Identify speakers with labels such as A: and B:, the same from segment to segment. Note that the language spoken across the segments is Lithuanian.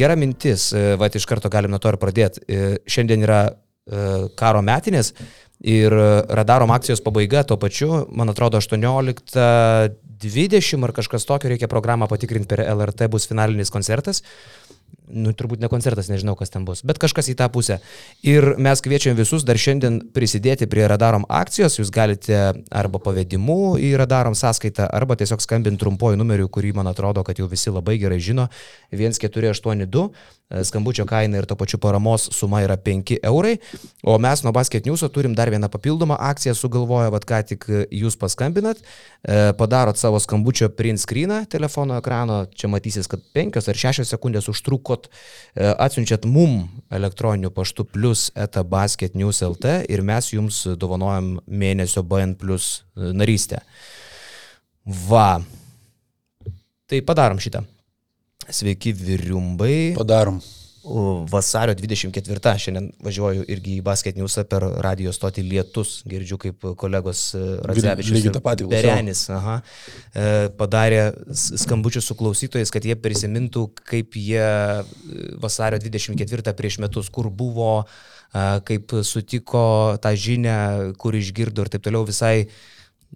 A: Gera mintis, e, va, iš karto galim nuo to ir pradėti. E, šiandien yra e, karo metinės ir radarom akcijos pabaiga tuo pačiu, man atrodo, 18.20 ar kažkas tokio reikia programą patikrinti per LRT, bus finalinis koncertas nu, turbūt ne koncertas, nežinau, kas ten bus, bet kažkas į tą pusę. Ir mes kviečiam visus dar šiandien prisidėti prie radarom akcijos, jūs galite arba pavedimu į radarom sąskaitą, arba tiesiog skambinti trumpuoju numeriu, kurį man atrodo, kad jau visi labai gerai žino, 1482 skambučio kaina ir to pačiu paramos suma yra 5 eurai, o mes nuo Basket News turim dar vieną papildomą akciją sugalvoję, vad ką tik jūs paskambinat, e, padarot savo skambučio print screeną telefono ekrano, čia matysis, kad 5 ar 6 sekundės užtrukot, e, atsiunčiat mum elektroniniu paštu plus eta Basket News LT ir mes jums dovanojam mėnesio BN plus e, narystę. Va. Tai padarom šitą. Sveiki, viriumbai.
B: Padarom.
A: Vasario 24 šiandien važiuoju irgi į Basket Newsą per radio stotį Lietus, girdžiu kaip kolegos e, Radzevičius.
B: Lygiai tą patį.
A: Berenis, aha, e, padarė skambučius su klausytojais, kad jie prisimintų, kaip jie e, vasario 24 prieš metus, kur buvo, kaip sutiko tą žinę, kur išgirdo ir taip toliau visai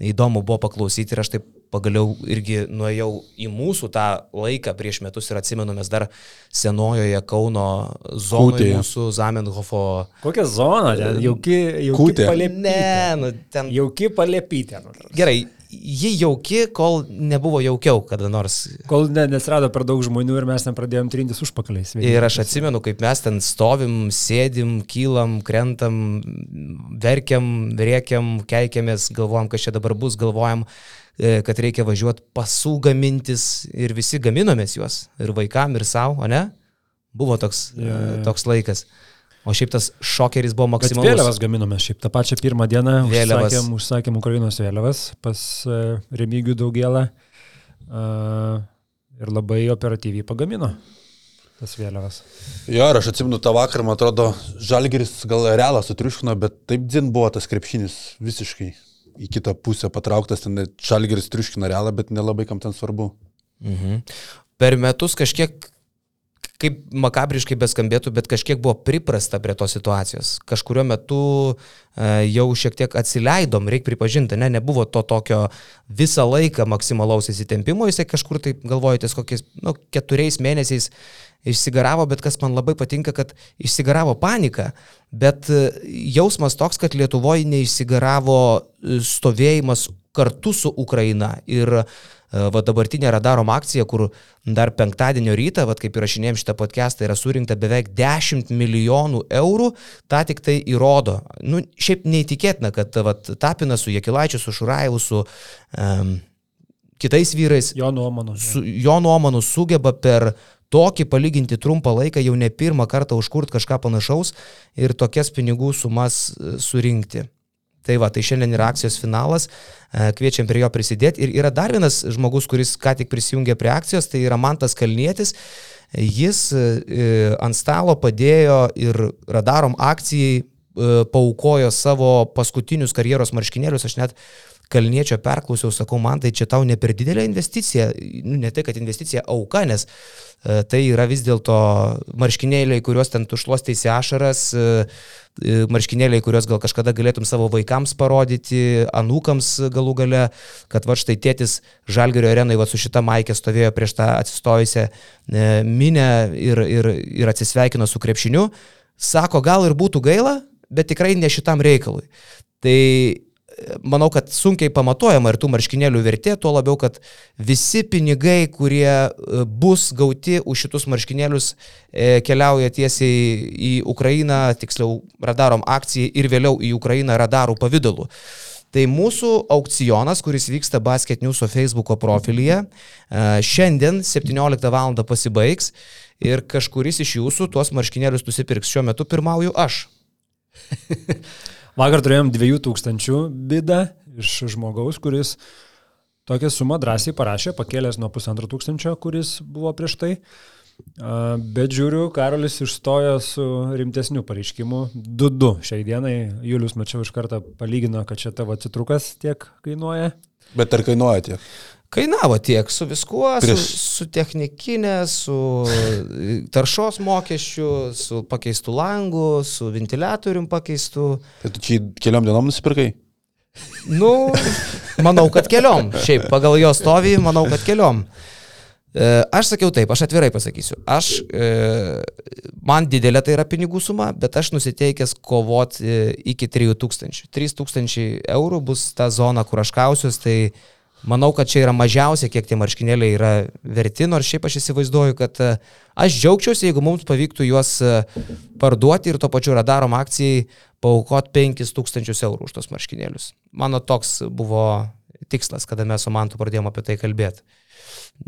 A: įdomu buvo paklausyti ir aš taip pagaliau irgi nuėjau į mūsų tą laiką prieš metus ir atsimenu, mes dar senojoje Kauno zonoje mūsų Zamenhofo.
C: Kokia zona, ten jauki, jauki palėpytė.
A: Ne, nu, ten.
C: Jauki palėpytė.
A: Gerai, ji jauki, kol nebuvo jaukiau kada nors.
C: Kol ne, nesrado per daug žmonių ir mes nepradėjom trintis užpakaliais.
A: Ir aš atsimenu, kaip mes ten stovim, sėdim, kylam, krentam, verkiam, rėkiam, keikiamės, galvojam, kas čia dabar bus, galvojam, E, kad reikia važiuoti pasų gamintis ir visi gaminomės juos, ir vaikam, ir savo, o ne? Buvo toks, ja, ja. E, toks laikas. O šiaip tas šokeris buvo maksimalus.
C: Bet vėliavas gaminome šiaip tą pačią pirmą dieną. Vėliavas. Užsakėm, užsakėm Ukrainos vėliavas pas uh, Remigių daugelą uh, ir labai operatyviai pagamino tas vėliavas.
B: Jo, ir aš atsimenu tą vakarą, man atrodo, Žalgeris gal realą sutriuškino, bet taip dzin buvo tas krepšinis visiškai į kitą pusę patrauktas, ten Šalgeris triuškina realą, bet nelabai kam ten svarbu.
A: Mhm. Per metus kažkiek, kaip makabriškai beskambėtų, bet kažkiek buvo priprasta prie tos situacijos. Kažkurio metu e, jau šiek tiek atsileidom, reikia pripažinti, ne, nebuvo to tokio visą laiką maksimalaus įsitempimo, jisai kažkur tai galvojate, kokiais, nu, keturiais mėnesiais išsigaravo, bet kas man labai patinka, kad išsigaravo panika, bet e, jausmas toks, kad Lietuvoje neišsigaravo stovėjimas kartu su Ukraina ir e, va dabartinė radarom akcija, kur dar penktadienio rytą, va kaip įrašinėjom šitą podcastą, yra surinkta beveik 10 milijonų eurų, tą tik tai įrodo. Nu, šiaip neįtikėtina, kad va, Tapinas su Jekilaičiu, su Šuraivu, su um, kitais vyrais,
C: jo nuomonu,
A: su, jo nuomonu sugeba per tokį palyginti trumpą laiką jau ne pirmą kartą užkurt kažką panašaus ir tokias pinigų sumas e, surinkti. Tai va, tai šiandien yra akcijos finalas, e, kviečiam prie jo prisidėti. Ir yra dar vienas žmogus, kuris ką tik prisijungė prie akcijos, tai yra Mantas Kalnietis. Jis e, ant stalo padėjo ir radarom akcijai paukojo savo paskutinius karjeros marškinėlius. Aš net Kalniečio perklausiau, sakau, man tai čia tau ne per didelė investicija, nu, ne tai, kad investicija auka, nes e, tai yra vis dėlto marškinėliai, kuriuos ten tušluostėsi ašaras, e, e, marškinėliai, kuriuos gal kažkada galėtum savo vaikams parodyti, anūkams galų gale, kad va štai tėtis Žalgerio arenai va su šita maikė stovėjo prieš tą atsistojusią e, minę ir, ir, ir atsisveikino su krepšiniu. Sako, gal ir būtų gaila, bet tikrai ne šitam reikalui. Tai manau, kad sunkiai pamatuojama ir tų marškinėlių vertė, tuo labiau, kad visi pinigai, kurie e, bus gauti už šitus marškinėlius, e, keliauja tiesiai į Ukrainą, tiksliau radarom akcijai ir vėliau į Ukrainą radarų pavydalu. Tai mūsų aukcionas, kuris vyksta Basket News Facebook'o profilyje, e, šiandien 17 val. pasibaigs ir kažkuris iš jūsų tuos marškinėlius nusipirks. Šiuo metu pirmauju aš.
C: Vakar turėjom 2000 bidą iš žmogaus, kuris tokią sumą drąsiai parašė, pakėlęs nuo pusantro tūkstančio, kuris buvo prieš tai. Bet žiūriu, Karolis išstojo su rimtesniu pareiškimu 2-2 šiai dienai. Julius, mačiau iš karto palygino, kad čia tavo citrukas tiek kainuoja.
B: Bet ar kainuoja tiek?
A: Kainavo tiek su viskuo,
B: Prieš-
A: su, su technikinė, su taršos mokesčiu, su pakeistu langu, su ventiliatorium pakeistu.
B: Tai tu čia keliom dienom nusipirkai?
A: Nu, manau, kad keliom. Šiaip pagal jo stovį, manau, kad keliom. E, Aš sakiau taip, aš atvirai pasakysiu. Aš, e, man didelė tai yra pinigų suma, bet aš nusiteikęs kovoti e, iki 3000. 3000 eurų bus ta zona, kur aš kausiuos, tai manau, kad čia yra mažiausia, kiek tie marškinėliai yra verti, nors šiaip aš įsivaizduoju, kad e, aš džiaugčiausi, jeigu mums pavyktų juos e, parduoti ir to pačiu radarom akcijai paukot 5000 eurų už tos marškinėlius. Mano toks buvo tikslas, kada mes su Mantu pradėjome apie tai kalbėti.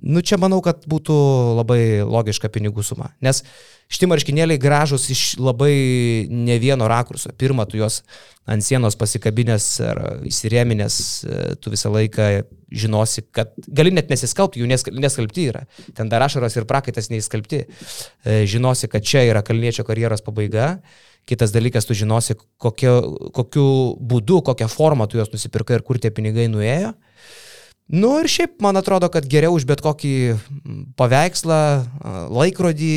A: Nu, čia manau, kad būtų labai logiška pinigų suma. Nes šitie marškinėliai gražus iš labai ne vieno rakurso. Pirma, tu juos ant sienos pasikabinės ar įsirėminės, e, tu visą laiką žinosi, kad gali net nesiskalbti, jų nesk- neskalbti yra. Ten dar ašaros ir prakaitas neįskalbti. E, Žinosi, kad čia yra kalniečio karjeros pabaiga. Kitas dalykas, tu žinosi, kokio, kokiu būdu, kokią formą tu juos nusipirkai ir kur tie pinigai nuėjo. Nu ir šiaip man atrodo, kad geriau už bet kokį paveikslą, laikrodį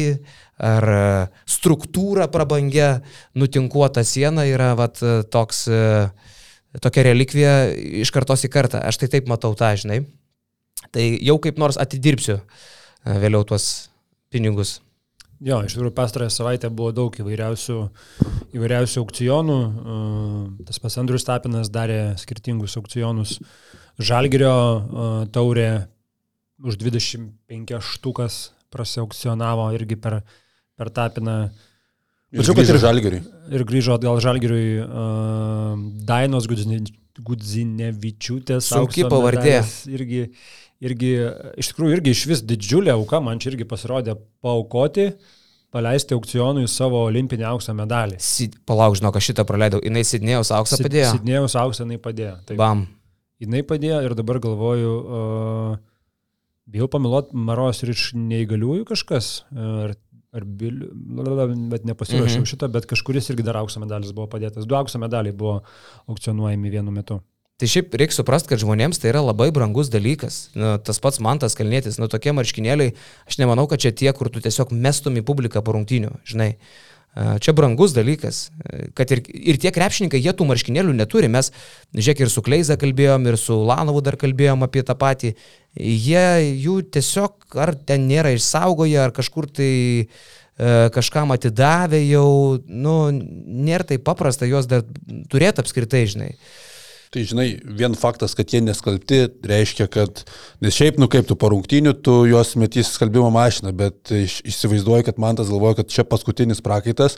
A: ar struktūrą prabangę nutinkuota siena yra vat, toks, tokia relikvija iš kartos į kartą. Aš tai taip matau tą, žinai. Tai jau kaip nors atidirbsiu vėliau tuos pinigus.
C: Jo, iš tikrųjų pastarąją savaitę buvo daug įvairiausių, įvairiausių aukcionų. Uh, Tas pas Andrius Tapinas darė skirtingus aukcionus. Žalgirio taurė už 25 štukas prasiaukcionavo irgi per, per Tapiną. Tačiau, kad ir-
B: žalgeriui.
C: Ir grįžo atgal Žalgiriui uh, Dainos Gudzine- Gudzinevičiūtės.
A: Sunki pavardė.
C: Irgi, irgi, iš tikrųjų, irgi iš vis didžiulė auka, man čia irgi pasirodė paukoti, paleisti aukcionui savo olimpinį aukso medalį.
A: Si, palauk, žinok, aš šitą praleidau. Jis Sidnėjaus auksą padėjo.
C: Sidnėjus auksą jinai padėjo. Taip,
A: Bam.
C: Jinai padėjo ir dabar galvoju, uh, bijau pamilot Maros ir iš neįgaliųjų kažkas. Ar, ar bil, bet nepasirašiau
A: Mhm.
C: šitą, bet kažkuris irgi dar aukso medalis buvo padėtas. Du aukso medaliai buvo aukcionuojami vienu metu.
A: Tai šiaip reikia suprasti, kad žmonėms tai yra labai brangus dalykas. Nu, tas pats man tas kalnėtis, nu tokie marškinėliai, aš nemanau, kad čia tie, kur tu tiesiog mestum į publiką po rungtynių, žinai. Čia brangus dalykas, kad ir, ir tie krepšininkai, jie tų marškinėlių neturi. Mes, žiūrėk, ir su Kleiza kalbėjom, ir su Lanovu dar kalbėjom apie tą patį. Jie jų tiesiog ar ten nėra išsaugoję, ar kažkur tai e, kažkam atidavė jau, nu, nėra taip paprasta juos dar turėti apskritai, žinai.
B: Tai žinai, vien faktas, kad jie neskalbti, reiškia, kad, nes šiaip, nu kaip tu po rungtynių, tu juos metys skalbimo mašiną, bet įsivaizduoju, kad man tas galvoja, kad čia paskutinis prakaitas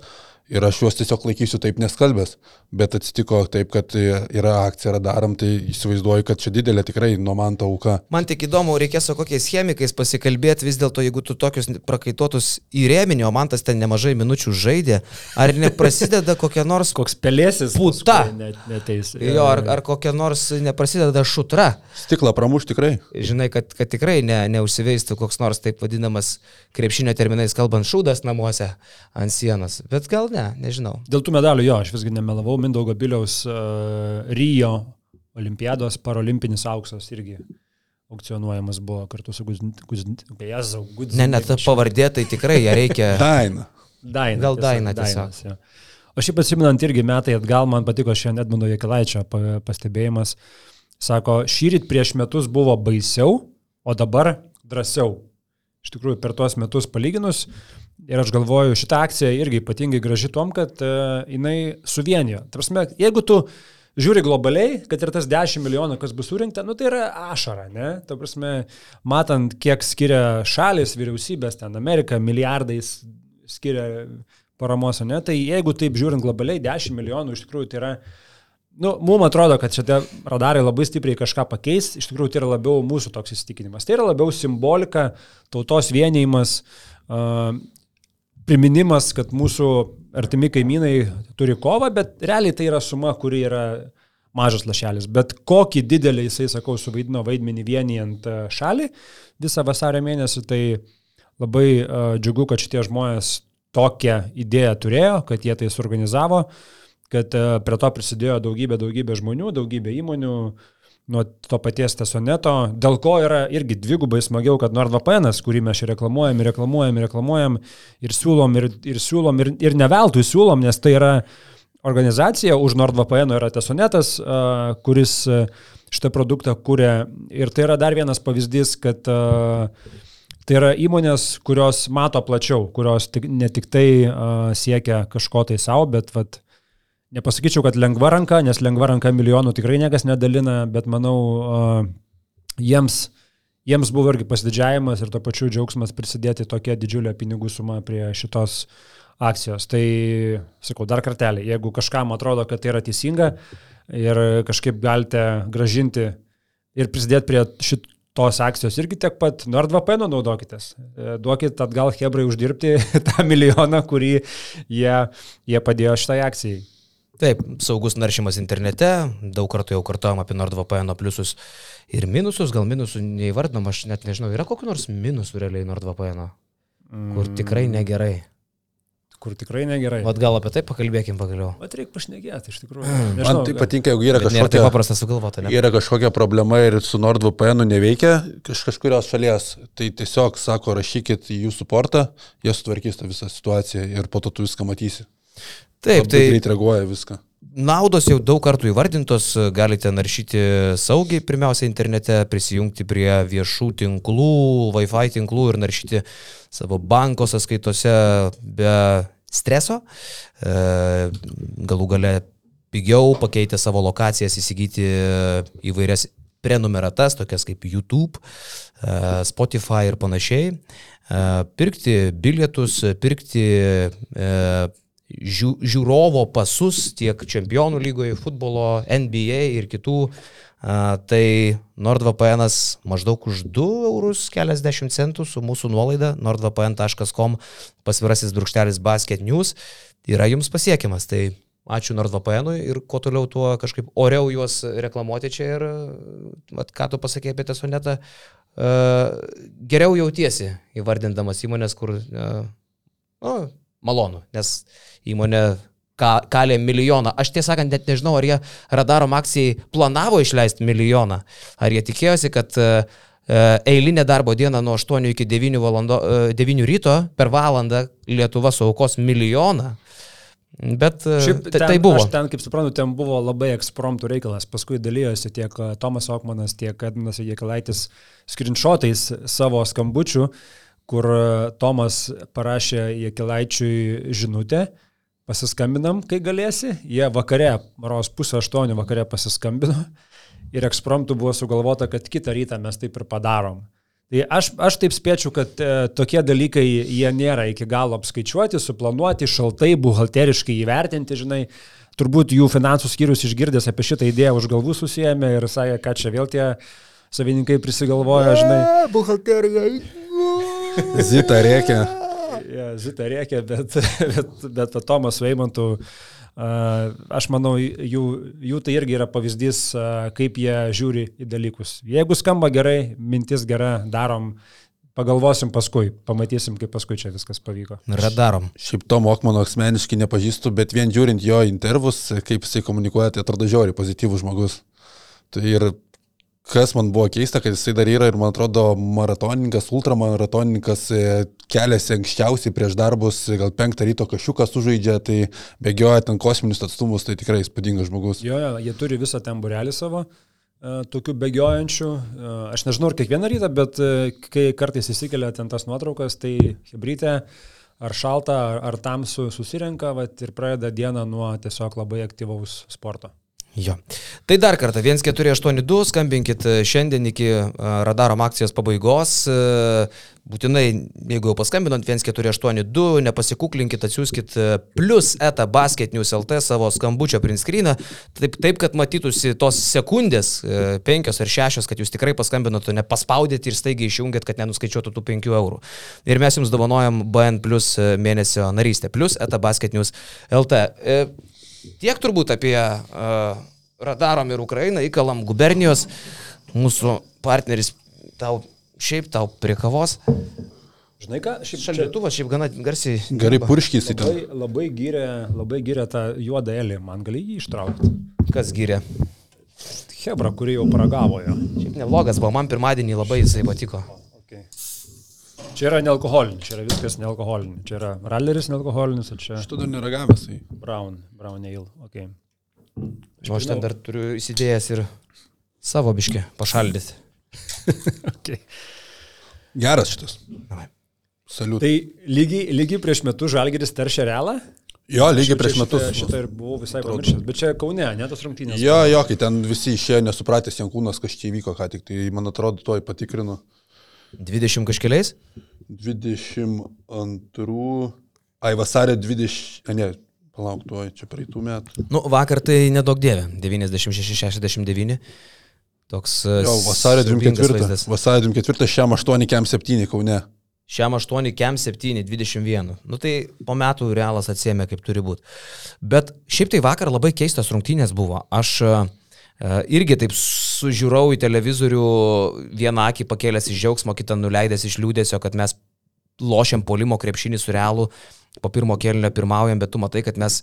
B: ir aš juos tiesiog laikysiu taip neskalbęs. Bet atsitiko taip, kad yra akcija radaram, tai įsivaizduoju, kad čia didelė tikrai nuo man ta auka.
A: Man tik įdomu, reikės su kokiais chemikais pasikalbėti vis dėlto, jeigu tu tokius prakaituotus įrėminio, man tas ten nemažai minučių žaidė, ar neprasideda kokia nors...
C: Koks pelėsis
A: Puta.
C: net, neteis.
A: Jo, ar, ar kokia nors neprasideda šutra.
B: Stiklą pramuš tikrai.
A: Žinai, kad, kad tikrai ne, neužsiveistų koks nors taip vadinamas krepšinio terminais kalbant šūdas namuose ant sienos. Bet gal ne, nežinau.
C: Dėl tų medalių jo, aš visgi nemelavau, Mindaugo Biliaus uh, Rio olimpiados paralimpinis auksas irgi aukcionuojamas buvo kartu su Gudzinėvičiu.
A: Ne, net ta pavardė, tai tikrai ją reikia.
B: Daina.
C: Daina.
A: Gal
C: tiesiog,
A: Daina
C: Dainas, jo. O šiaip atsiminant irgi metai atgal, man patiko šiandien Edmundo Jekilaičio pa- pastebėjimas. Sako, šyrit prieš metus buvo baisiau, o dabar drąsiau. Iš tikrųjų, per tuos metus palyginus. Ir aš galvoju, šitą akciją irgi ypatingai graži tom, kad uh, jinai suvienijo. Tarsi, jeigu tu žiūri globaliai, kad ir tas 10 milijonų, kas bus surinkta, nu tai yra ašara, ne? Ta prasme, matant, kiek skiria šalis, vyriausybės, ten Amerika milijardais skiria paramos, ne? Tai jeigu taip žiūrint globaliai, 10 milijonų iš tikrųjų tai yra Nu, mums atrodo, kad šitie radarai labai stipriai kažką pakeis, iš tikrųjų tai yra labiau mūsų toks įsitikinimas. Tai yra labiau simbolika, tautos vienijimas, uh, priminimas, kad mūsų artimi kaimynai turi kovą, bet realiai tai yra suma, kuri yra mažas lašelis. Bet kokį didelį jisai, sakau, suvaidino vaidmenį vienijant uh, šalį visą vasario mėnesį, tai labai uh, džiugu, kad šitie žmonės tokią idėją turėjo, kad jie tai suorganizavo kad e, prie to prisidėjo daugybė, daugybė žmonių, daugybė įmonių, nuo to paties tesoneto, dėl ko yra irgi dvigubai smagiau, kad NordVPN, kurį mes čia reklamuojam, reklamuojam, reklamuojam, ir siūlom, ir, ir siūlom, ir, ir neveltui siūlom, nes tai yra organizacija, už NordVPN yra tesonetas, kuris šitą produktą kūrė. Ir tai yra dar vienas pavyzdys, kad tai yra įmonės, kurios mato plačiau, kurios tik, ne tik tai siekia kažko tai savo, bet vat, Nepasakyčiau, kad lengva ranka, nes lengva ranka milijonų tikrai niekas nedalina, bet manau, jiems, jiems buvo irgi pasididžiavimas ir to pačiu džiaugsmas prisidėti tokia didžiulė pinigų suma prie šitos akcijos. Tai, sakau, dar kartelį, jeigu kažkam atrodo, kad tai yra teisinga ir kažkaip galite gražinti ir prisidėti prie šitos akcijos irgi tiek pat NordVPN naudokitės. E, duokit atgal Hebrai uždirbti tą milijoną, kurį jie, jie padėjo šitai akcijai.
A: Taip, saugus naršymas internete, daug kartų jau kartuojam apie NordVPN pliusus ir minusus, gal minusų neįvardinam, aš net nežinau, yra kokiu nors minusų realiai NordVPN, kur tikrai mm. negerai.
C: Kur tikrai negerai.
A: Vat gal apie tai pakalbėkim pagaliau.
C: Vat reikia pašnekėti, iš tikrųjų.
B: Nežinau, Man tai patinka, jeigu yra kažkokia...
A: Tai paprasta sugalvota, ne?
B: Yra kažkokia problema ir su NordVPN neveikia kaž, kažkurios šalies, tai tiesiog sako, rašykit į jūsų portą, jie sutvarkys tą visą situaciją ir po to tu viską matysi.
A: Taip,
B: tai greit reaguoja viską.
A: Naudos jau daug kartų įvardintos, galite naršyti saugiai, pirmiausia, internete, prisijungti prie viešų tinklų, Wi-Fi tinklų ir naršyti savo banko sąskaitose be streso. E, galų gale pigiau pakeitę savo lokacijas įsigyti įvairias prenumeratas, tokias kaip YouTube, e, Spotify ir panašiai. E, pirkti bilietus, pirkti žiū, žiūrovo pasus tiek čempionų lygoje, futbolo, NBA ir kitų. A, tai NordVPN maždaug už 2 eurus keliasdešimt centų su mūsų nuolaida nordvpn.com pasvirasis brūkštelis basket news yra jums pasiekiamas. Tai ačiū NordVPN ir kuo toliau, tuo kažkaip oriau juos reklamuoti čia ir, at, ką tu pasakė apie tesonetą, uh, geriau jautiesi įvardindamas įmonės, kur uh, uh, malonu, nes įmonė kalė milijoną. Aš tiesą sakant, net nežinau, ar jie radarom akcijai planavo išleisti milijoną, ar jie tikėjosi, kad e, e, eilinė darbo diena nuo 8 iki 9, valando, 9 e, ryto per valandą Lietuva suaukos milijoną. Bet Šiaip, ten, tai buvo.
C: Aš ten, kaip suprantu, ten buvo labai ekspromptų reikalas. Paskui dalyjosi tiek Tomas Okmanas, tiek Edminas Jekelaitis skrinšotais savo skambučių. Uh, kur e, Tomas parašė Jekilaičiui žinutę, pasiskambinam, kai galėsi, jie vakare, maros pusę aštuonių vakare pasiskambino ir ekspromptų buvo sugalvota, kad kitą rytą mes taip ir padarom. Tai aš, aš taip spėčiau, kad e, tokie dalykai jie nėra iki galo apskaičiuoti, suplanuoti, šaltai, buhalteriškai įvertinti, žinai. Turbūt jų finansų skyrius išgirdęs apie šitą idėją už galvų susijęme ir sakė, kad čia vėl tie savininkai prisigalvoja, žinai.
A: Buhalterija.
B: Zita reikia.
C: Ja, Zita reikia, bet, bet, bet Tomas Veimantų, aš manau, jų, jų tai irgi yra pavyzdys, kaip jie žiūri į dalykus. Jeigu skamba gerai, mintis gera, darom, pagalvosim paskui, pamatysim, kaip paskui čia viskas pavyko.
A: Radarom.
B: Šiaip to Mokmano asmeniškai nepažįstu, bet vien žiūrint jo intervus, kaip jisai komunikuoja, tai atrodo žiauri pozityvus žmogus. Tai ir kas man buvo keista, kad jisai dar yra ir, man atrodo, maratonininkas, ultramaratonininkas e, keliasi anksčiausiai prieš darbus, gal penktą ryto kažkas sužaidžia, tai bėgioja ten kosminius atstumus, tai tikrai įspūdingas žmogus.
C: Jo, jo, jie turi visą ten burelį savo. E, tokių bėgiojančių, e, aš nežinau ar kiekvieną rytą, bet kai kartais įsikelia ten tas nuotraukas, tai hebrytė ar šalta, ar, ar tamsu susirenka vat, ir pradeda dieną nuo tiesiog labai aktyvaus sporto.
A: Jo. Tai dar kartą 1482, skambinkit e, šiandien iki e, radarom akcijos pabaigos. E, būtinai, jeigu jau paskambinot 1482, nepasikuklinkit, atsiųskit plus eta basket news LT savo skambučio print screeną, taip, taip, kad matytųsi tos sekundės, penkios ar šešios, kad jūs tikrai paskambinot, nepaspaudėt ir staigiai išjungėt, kad nenuskaičiuotų tų 5 eurų. Ir mes jums dovanojam BN plus mėnesio narystę, plus eta basket news LT. Tiek turbūt apie uh, radarom ir Ukrainą, įkalam gubernijos, mūsų partneris tau šiaip tau prie kavos.
C: Žinai ką, šiaip
A: šaldytuvas šiaip gana garsiai.
B: Gerai purškys į
C: tą. Labai, labai gyrė, labai gyrė tą juodą elį, man gali jį ištraukti.
A: Kas gyrė?
C: Hebra, kuri jau paragavo jo.
A: Šiaip neblogas buvo, man pirmadienį labai jisai patiko.
C: Čia yra nealkoholinis, čia yra viskas nealkoholinis. Čia yra ralleris nealkoholinis, o čia
B: Aš to dar neragavęs. Tai.
C: brown, brown ale. Okay.
A: O aš ten dar turiu įsidėjęs ir savo biškį pašaldyti.
C: Okay.
B: Geras šitas.
A: Davai.
B: Saliut.
C: Tai lygiai, lygiai prieš metus Žalgeris teršia realą?
B: Jo, lygiai prieš
C: Šitą-
B: metus.
C: Šitą ir buvau visai pamiršęs. Bet čia Kaune, ne tas rungtynės.
B: Jo, jo, kai ten visi išėjo nesupratęs Jankūnas, kas čia įvyko, ką tik, tai man atrodo, toj patikrinu.
A: 20 kažkeliais?
B: 22, ai vasario 20, a, ne, palauk, tuoj, čia praeitų metų.
A: Nu, vakar tai nedaug dievė. 96-69. Toks... e,
B: Jo, vasario
A: siaubingas
B: 24,
A: vaizdas.
B: vasario 24, šiam 8, kem 7 Kaune.
A: Šiam 8, kem 7, 21. Nu tai po metų realas atsiemė kaip turi būti. Bet šiaip tai vakar labai keistas rungtynės buvo. Aš e, irgi taip sužiūrau į televizorių, vieną akį pakėlęs iš džiaugsmo, kitą nuleidęs iš liūdėsio, kad mes lošiam polimo krepšinį su realu, po pirmo kėlinio pirmaujam, bet tu matai, kad mes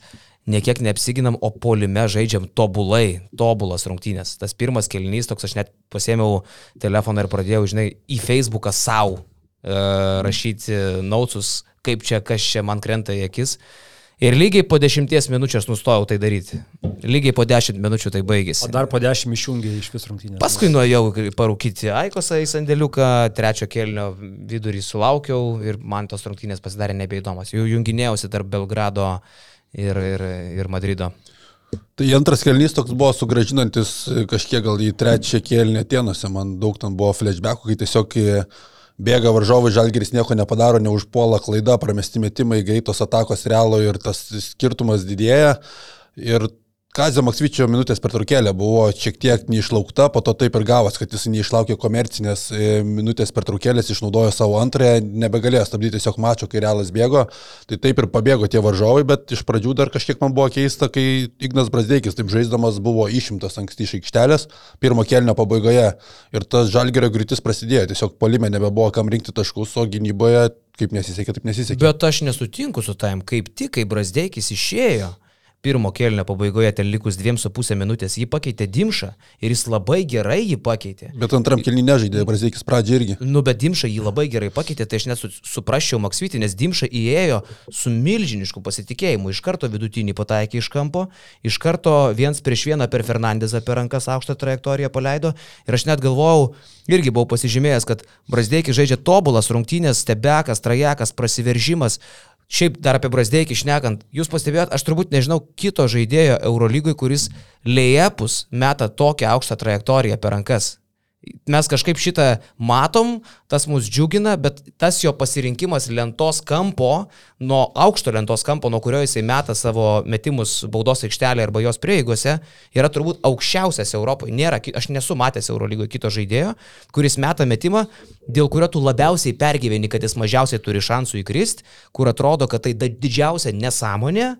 A: niekiek neapsiginam, o polime žaidžiam tobulai, tobulas rungtynės. Tas pirmas kėlinys, toks aš net pasėmiau telefoną ir pradėjau, žinai, į Facebooką savo e, rašyti naucus, kaip čia, kas čia man krenta į akis. Ir lygiai po dešimties minučių aš nustojau tai daryti. Lygiai po dešimt minučių tai
C: O
A: baigėsi.
C: dar po dešimt išjungė iš vis rungtynės.
A: Paskui nuėjau parūkyti Aikosą į sandėliuką, trečio kelnio vidurį sulaukiau ir man tos rungtynės pasidarė nebeįdomas. Jau junginėjausi tarp Belgrado ir, ir, ir Madrido.
B: Tai antras kelnys toks buvo sugražinantis kažkiek gal į trečią kėlinį Atenuose, man daug ten buvo flashbackų, kai tiesiog bėga varžovai, žalgeris nieko nepadaro, neužpuola klaida, pramesti metimai, greitos atakos realo ir tas skirtumas didėja. Ir Kazio Maksvyčio minutės per trukėlę buvo šiek tiek neišlaukta, po to taip ir gavos, kad jis neišlaukė komercinės e, minutės per trukėlės, išnaudojo savo antrąją, nebegalėjo stabdyti tiesiog mačo, kai realas bėgo, tai taip ir pabėgo tie varžovai, bet iš pradžių dar kažkiek man buvo keista, kai Ignas Brasdeikis taip žaisdamas buvo išimtas anksti iš aikštelės, pirmo kelnio pabaigoje ir tas žalgerio griūtis prasidėjo, tiesiog polime nebebuvo kam rinkti taškus, o gynyboje kaip nesisekė, taip nesisekė.
A: Bet aš nesutinku su taim, kaip tik, kai Brasdeikis išėjo. Pirmo kelnio pabaigoje, ten likus dviem su pusę minutės, jį pakeitė Dimša ir jis labai gerai jį pakeitė.
B: Bet antram kelnį nežaidė, Brasdeikis pradžio irgi.
A: Nu, bet Dimša jį labai gerai pakeitė, tai aš net su- suprasčiau Maksvitį, nes Dimša įėjo su milžinišku pasitikėjimu. Iš karto vidutinį pataikė iš kampo, iš karto viens prieš vieną per Fernandezą per rankas aukštą trajektoriją paleido. Ir aš net galvojau, irgi buvau pasižymėjęs, kad Brasdeikis žaidžia tobulas rungtynės, stebekas, trajekas, prasiveržimas. Šiaip dar apie Brasdeikį išnekant, jūs pastebėjot, aš turbūt nežinau kito žaidėjo Eurolygui, kuris lėjepus meta tokią aukštą trajektoriją per rankas. Mes kažkaip šitą matom, tas mus džiugina, bet tas jo pasirinkimas lentos kampo, nuo aukšto lentos kampo, nuo kurio jisai meta savo metimus baudos aikštelėje arba jos prieigose, yra turbūt aukščiausias Europoje. Nėra, aš nesu matęs Eurolygoje kito žaidėjo, kuris meta metimą, dėl kurio tu labiausiai pergyveni, kad jis mažiausiai turi šansų įkristi, kur atrodo, kad tai didžiausia nesąmonė.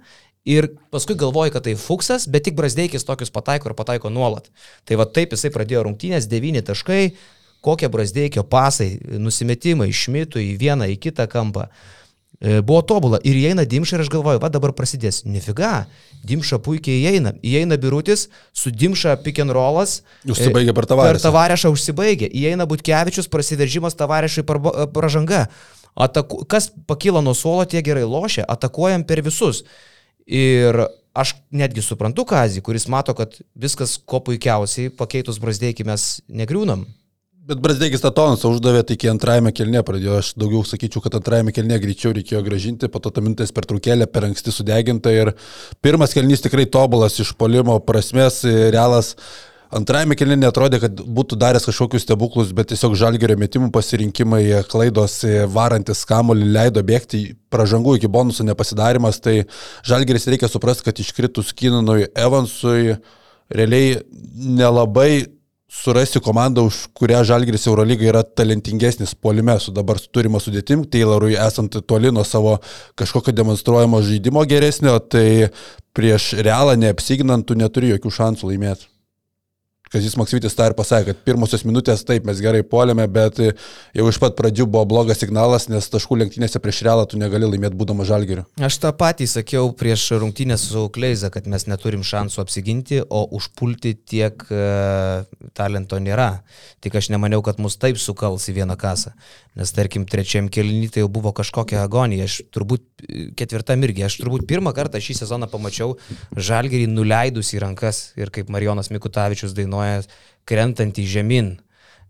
A: Ir paskui galvoji, kad tai fuksas, bet tik Brasdeikis tokius pataiko ir pataiko nuolat. Tai va taip jisai pradėjo rungtynės, 9 taškai, kokie Brasdeikio pasai, nusimetimai iš Šmitų į vieną, į kitą kampą. E, Buvo tobula. Ir įeina Dimša ir aš galvoju, va dabar prasidės. Nefiga, Dimša puikiai įeina. Įeina Birutis, su Dimša pick and rollas.
B: Užsibaigė per
A: Per
B: Tavarešą.
A: tavarešą užsibaigė. Įeina Butkevičius, prasiveržimas tavarešai pražanga. Ataku, kas pakyla nuo suolo, tie gerai lošia, atakuojam per visus. Ir aš netgi suprantu Kazį, kuris mato, kad viskas ko puikiausiai, pakeitus Brasdeikį mes negriūnam.
B: Bet Brasdeikis tą tonusą uždavė, tai iki antrajame kelne pradėjo. Aš daugiau sakyčiau, kad antrajame kelne greičiau reikėjo gražinti, po to ta mintis per trukėlę, per anksti sudeginta. Ir pirmas kelnys tikrai tobulas iš polimo prasmės, realas. Antrajame kelne netrodė, kad būtų daręs kažkokius stebuklus, bet tiesiog žalgerio metimų pasirinkimai, klaidos varantis kamolį leido bėgti pražangų iki bonusų nepasidarimas. Tai žalgeris reikia suprasti, kad iškritus Kinanui Evansui realiai nelabai surasti komandą, už kurią Žalgiris Eurolyga yra talentingesnis polime su dabar turima sudėtim, Taylorui esant toli nuo savo kažkokio demonstruojamo žaidimo geresnio, tai prieš realą neapsiginant tu neturi jokių šansų laimėti. Kazis Maksytis tą ir pasakė, kad pirmosios minutės taip mes gerai polėme, bet jau iš pat pradžių buvo blogas signalas, nes taškų lenktynėse prieš realą tu negali laimėti būdama žalgeriu.
A: Aš tą patį sakiau prieš rungtynės su Kleiza, kad mes neturim šansų apsiginti, o užpulti tiek uh, talento nėra. Tik aš nemaniau, kad mus taip sukals į vieną kasą. Nes tarkim, trečiam kelnį tai jau buvo kažkokia agonija. Aš turbūt ketvirtam irgi, aš turbūt pirmą kartą šį sezoną pamačiau žalgerį nuleidus į rankas ir kaip Marijonas Mikutavičius dainuoja, krentant į žemyn.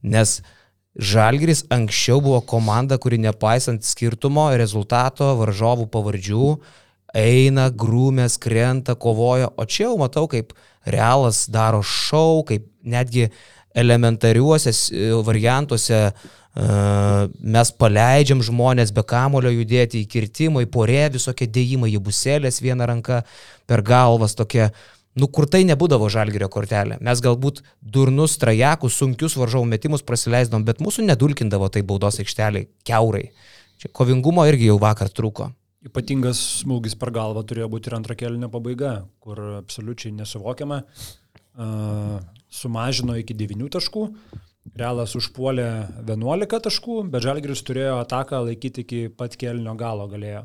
A: Nes Žalgiris anksčiau buvo komanda, kuri nepaisant skirtumo, rezultato, varžovų pavardžių, eina, grūmės, krenta, kovoja, o čia jau matau, kaip realas daro šau, kaip netgi elementariuose variantuose mes paleidžiam žmonės be kamulio judėti į kirtimą, į porę, visokie dėjimai, į buselės vieną ranką per galvas tokie. Nu, kur tai nebūdavo žalgerio kortelė. Mes galbūt durnus, trajekus, sunkius varžovų metimus prasileisdom, bet mūsų nedulkindavo tai baudos aikšteliai, keurai. Čia kovingumo irgi jau vakar trūko.
C: Ypatingas smūgis per galvą turėjo būti ir antra kelinio pabaiga, kur absoliučiai nesuvokiama. Uh, sumažino iki 9 taškų, Realas užpuolė 11 taškų, bet Žalgiris turėjo ataką laikyti iki pat kelnio galo galėjo.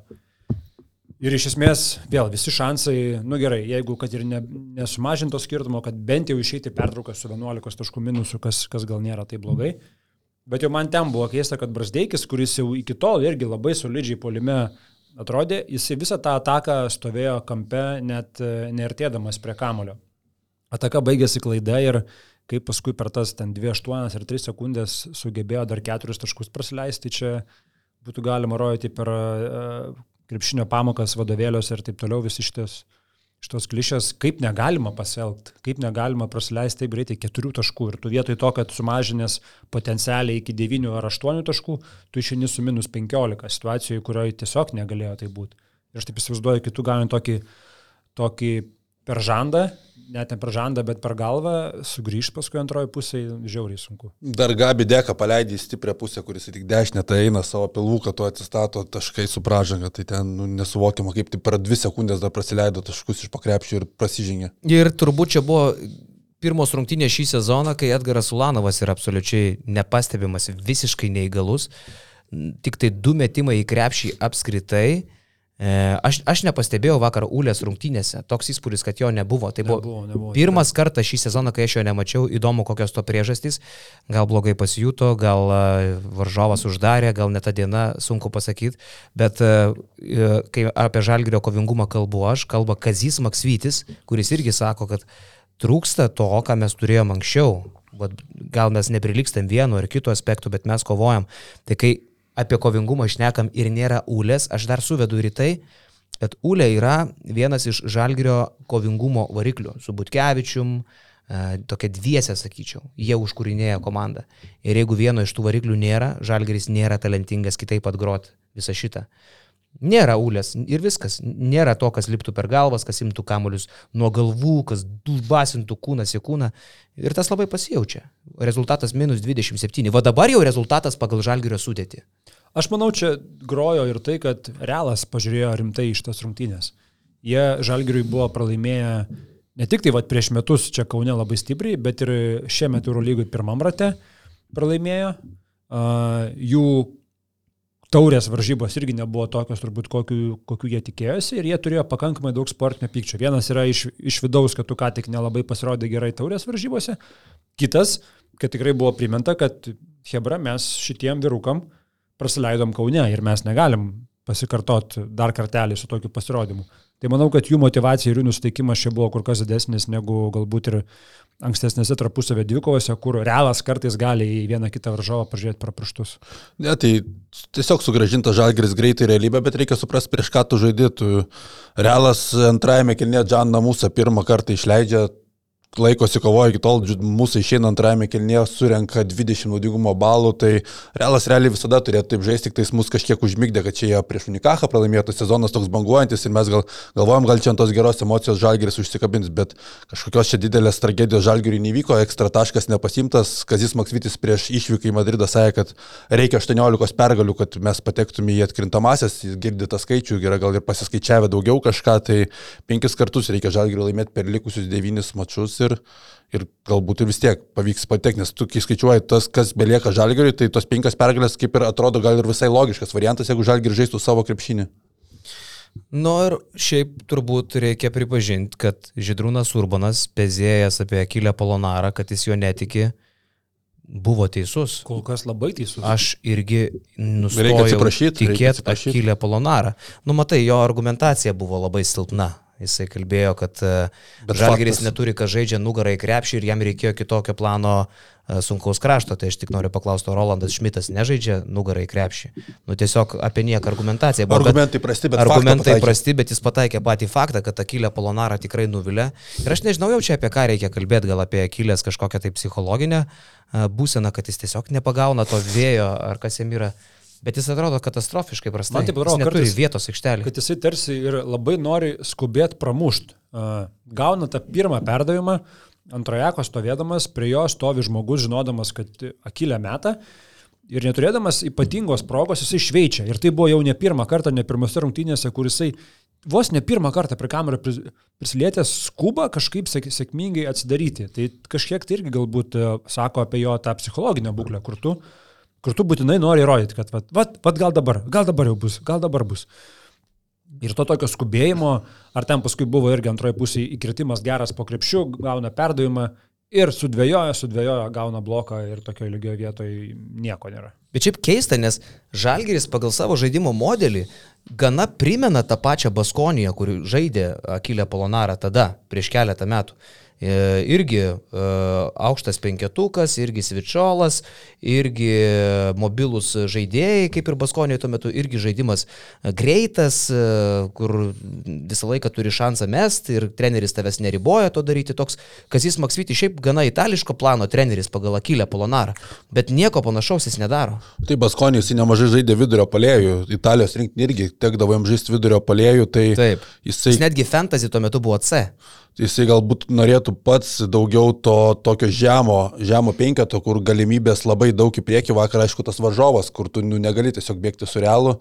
C: Ir iš esmės, vėl visi šansai, nu gerai, jeigu kad ir ne, nesumažinto skirtumo, kad bent jau išeiti pertrauką su 11 taškų minusu, kas, kas gal nėra tai blogai. Bet jau man ten buvo keista, kad Brasdeikis, kuris jau iki tol irgi labai solidžiai polime atrodė, jisai visą tą ataką stovėjo kampe, net neartėdamas prie kamulio. Ataka baigėsi klaida ir kaip paskui per tas ten 2-8 ir 3 sekundės sugebėjo dar 4 taškus prasileisti, čia būtų galima rodyti per uh, krepšinio pamokas vadovėliuose ir taip toliau visi šitas šitos klišės, kaip negalima pasielgti, kaip negalima prasileisti taip greitai keturių taškų ir tu vietoj to, kad sumažinės potencialiai iki devynių ar aštuonių taškų, tu išeini su minus penkiolika situacijoje, kurioje tiesiog negalėjo tai būti. Ir aš taip įsivaizduoju, kitų galim tokį, tokį per žandą, net ne per žandą, bet per galvą, sugrįžti paskui antroji pusė, žiauriai sunku.
B: Dar Gabi Deka paleidė į stiprią pusę, kuris tik dešinę tai eina savo pilvuką, to atsistato taškai su pražanga, tai ten nu, nesuvokiama, kaip tai per dvi sekundės dar praleido taškus iš pakrepščių ir prasižengė.
A: Ir turbūt čia buvo pirmos rungtynės šį sezoną, kai Edgaras Ulanovas yra absoliučiai nepastebimas, visiškai neįgalus, tik tai du metimai į krepšį apskritai aš, aš nepastebėjau vakar Ulės rungtynėse, toks įspūdis, kad jo nebuvo. Tai buvo nebuvo, nebuvo, pirmas tikrai. kartas šį sezoną, kai aš jo nemačiau, įdomu kokios to priežastys, gal blogai pasijuto, gal e, varžovas uždarė, gal net tą dieną, sunku pasakyti, bet e, kai apie žalgerio kovingumą kalbu aš, kalba Kazys Maksvytis, kuris irgi sako, kad trūksta to, ką mes turėjom anksčiau. Gal mes neprilikstam vienu ar kitu aspektu, bet mes kovojam. Tai kai apie kovingumą išnekam ir nėra Ulės, aš dar suvedu ir tai, kad Ulė yra vienas iš žalgerio kovingumo variklių su Butkevičium, e, tokia dviesė, sakyčiau, jie užkūrinėja komandą. Ir jeigu vieno iš tų variklių nėra, žalgeris nėra talentingas kitaip pat groti visą šitą. Nėra ulės ir viskas. Nėra to, kas liptų per galvas, kas imtų kamuolius nuo galvų, kas basintų kūnas į kūną. Ir tas labai pasijaučia. Rezultatas minus 27. Va dabar jau rezultatas pagal žalgerio sudėtį.
C: Aš manau, čia grojo ir tai, kad Realas pažiūrėjo rimtai iš tos rungtynės. Jie žalgeriui buvo pralaimėję ne tik tai vat, prieš metus čia Kaune labai stipriai, bet ir šiemet Eurolygui pirmam rate pralaimėjo. Uh, jų taurės varžybos irgi nebuvo tokios turbūt, kokiu, kokiu jie tikėjosi ir jie turėjo pakankamai daug sportinio pykčio. Vienas yra iš, iš vidaus, kad tu ką tik nelabai pasirodė gerai taurės varžybose, kitas, kad tikrai buvo priminta, kad Hebra mes šitiem vyrukam prasileidom Kaune ir mes negalim pasikartoti dar kartelį su tokiu pasirodymu. Tai manau, kad jų motivacija ir jų nusiteikimas čia buvo kur kas didesnis negu galbūt ir ankstesnėse tarpusavio dvikovose, kur realas kartais gali į vieną kitą varžovą pažiūrėti per praštus.
B: Ne, tai tiesiog sugražinta žalgeris greitai realybę, bet reikia suprasti, prieš ką tu žaidėtų. Realas antrajame kilnė Džan Namusą pirmą kartą išleidžia laikosi kovoja iki tol, mūsų išeina antrajame kelnėje, surenka 20 naudingumo balų, tai realas realiai visada turėtų taip žaisti, tik tais mus kažkiek užmygdė, kad čia jie prieš Unikachą pralaimėtų sezonas toks banguojantis ir mes gal galvojam, gal čia ant tos geros emocijos žalgeris užsikabins, bet kažkokios čia didelės tragedijos žalgeriui nevyko, ekstra taškas nepasimtas, Kazis Maksvitis prieš išvyką į Madridą sakė, kad reikia 18 pergalių, kad mes patektume į atkrintamasias, jis girdi tą skaičių, yra gal ir pasiskaičiavę daugiau kažką, tai penkis kartus reikia žalgeriui laimėti per likusius devynis mačius ir, ir galbūt ir vis tiek pavyks patekti, nes tu, kai skaičiuoji tas, kas belieka žalgeriui, tai tos penkias pergalės kaip ir atrodo gal ir visai logiškas variantas, jeigu žalgeriui žaistų savo krepšinį.
A: Nu ir šiaip turbūt reikia pripažinti, kad Židrūnas Urbanas, pezėjęs apie Akilę Polonarą, kad jis jo netiki, buvo teisus.
C: Kol kas labai teisus.
A: Aš irgi
B: reikia
A: tikėti. Akilę Polonarą. Nu matai, jo argumentacija buvo labai silpna. Jisai kalbėjo, kad
B: Bet
A: Žalgeris
B: faktas-
A: neturi, ką žaidžia nugarą į krepšį ir jam reikėjo kitokio plano e, sunkaus krašto. Tai aš tik noriu paklausti, o Rolandas Šmitas nežaidžia nugarą į krepšį. Nu tiesiog apie nieką argumentacija buvo. bet-
B: Argumentai prasti, bet
A: Argumentai prasti, bet jis pataikė patį faktą, kad Akilė Polonara tikrai nuvilė. Ir aš nežinau jau čia apie ką reikia kalbėti, gal apie Akilės kažkokią tai psichologinę a, būseną, kad jis tiesiog nepagauna to vėjo ar kas jam yra. Bet jis atrodo katastrofiškai prastai.
C: Man taip atrodo,
A: neturi
C: kartais-
A: vietos aikštelį.
C: kad jisai tarsi ir labai nori skubėti pramušti. Gauna tą pirmą perdavimą, antrojako stovėdamas, prie jo stovi žmogus, žinodamas, kad akilę metą. Ir neturėdamas ypatingos progos, jisai šveičia. Ir tai buvo jau ne pirmą kartą, ne pirmose rungtynėse, kur jisai vos ne pirmą kartą prie kamerą pris- prisilietęs skuba kažkaip sėk- sėkmingai atsidaryti. Tai kažkiek tai irgi galbūt e, sako apie jo tą psichologinę būklę, kur tu, kur tu būtinai nori įrodyti, kad vat, vat, vat gal dabar, gal dabar jau bus, gal dabar bus. Ir to tokio skubėjimo, ar ten paskui buvo irgi antroji pusė įkritimas geras po krepšių, gauna perdavimą ir sudvėjoja, sudvėjoja, gauna bloką ir tokioje lygioje vietoje nieko nėra.
A: Bet šiaip keista, nes Žalgeris pagal savo žaidimo modelį gana primena tą pačią Baskoniją, kur žaidė Akilė Polonara tada, prieš keletą metų. E, Irgi e, aukštas penketukas, irgi svičiolas, irgi mobilus žaidėjai, kaip ir Baskonijoje tuo metu, irgi žaidimas greitas, e, kur visą laiką turi šansą mesti ir treneris tavęs neriboja to daryti. Toks Kazis Maksviti šiaip gana itališko plano treneris pagal Akilę Polonarą, bet nieko panašaus jis nedaro.
B: Tai Baskonijus jis nemažai žaidė vidurio palėjų, Italijos rinktinė irgi tekdavo jam žaisti vidurio palėjų, tai
A: Taip.
B: jisai,
A: Jis netgi fantasy tuo metu buvo C.
B: jisai galbūt norėtų pats daugiau to tokio žemo, žemo penketo, kur galimybės labai daug į priekį, vakar aišku tas varžovas, kur tu nu, negali tiesiog bėgti su realu,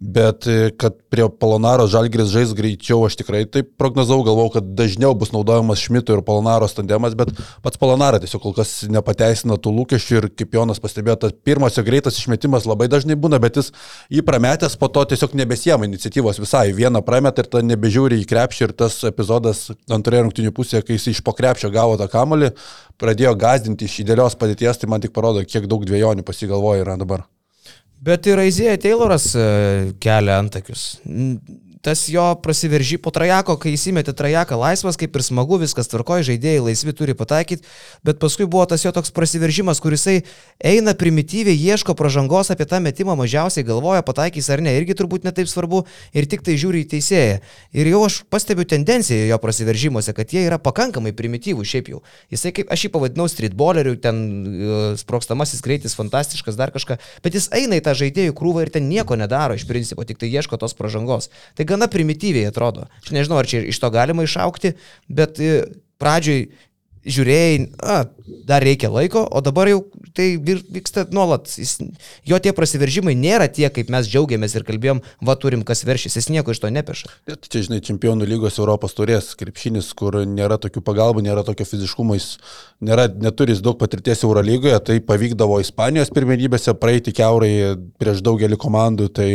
B: bet e, kad prie Polonaro Žalgris žais greičiau, aš tikrai taip prognozavau, galvau, kad dažniau bus naudojamas Šmito ir Polonaro tandemas, bet pats Polonara tiesiog kol kas nepateisina tų lūkesčių ir kaip Jonas pastebėjo, tas pirmas jo greitas išmetimas labai dažnai būna, bet jis jį prametęs po to tiesiog nebesiema iniciatyvos visai. Vieną prametą ir tada nebežiūri į krepšį ir tas epizodas antroje rungtinių pusėje, kai jis iš po krepšio gavo tą kamolį, pradėjo gazdinti iš idealios padėties, tai man tik parodo, kiek daug dviejonių pasigalvoja yra dabar.
A: Bet ir Aizėja Tayloras e, kelia antakius. Tas jo prasiveržy po trajako, kai įsimetė trajaką laisvas, kaip ir smagu, viskas tvarkoja, žaidėjai laisvi turi pataikyti, bet paskui buvo tas jo toks prasiveržimas, kur jisai eina primityviai, ieško pažangos apie tą metimą, mažiausiai galvoja, pataikys ar ne, irgi turbūt netaip svarbu ir tik tai žiūri į teisėją. Ir jau aš pastebiu tendenciją jo prasiveržimuose, kad jie yra pakankamai primityvų šiaip jau. Jisai kaip aš jį pavadinau streetballeriu, ten e, sprokstamasis greitis, fantastiškas, dar kažką, bet jis eina į tą žaidėjų krūvą ir ten nieko nedaro iš principo, tik tai ieško tos pažangos. Tai gana primityviai atrodo. Aš nežinau, ar čia iš to galima išaukti, bet e, pradžioj žiūrėjai, a, dar reikia laiko, o dabar jau tai vyksta nuolat. Jis, jo tie prasiveržimai nėra tie, kaip mes džiaugiamės ir kalbėjom, va turim kas veršys, jis nieko iš to nepeša.
B: Bet Čia, žinai, čempionų lygos Europos turės krepšinis, kur nėra tokių pagalbų, nėra tokio fiziškumo, jis nėra, neturi jis daug patirties Eurolygoje, tai pavykdavo Ispanijos pirmenybėse praeiti keurai prieš daugelį komandų, tai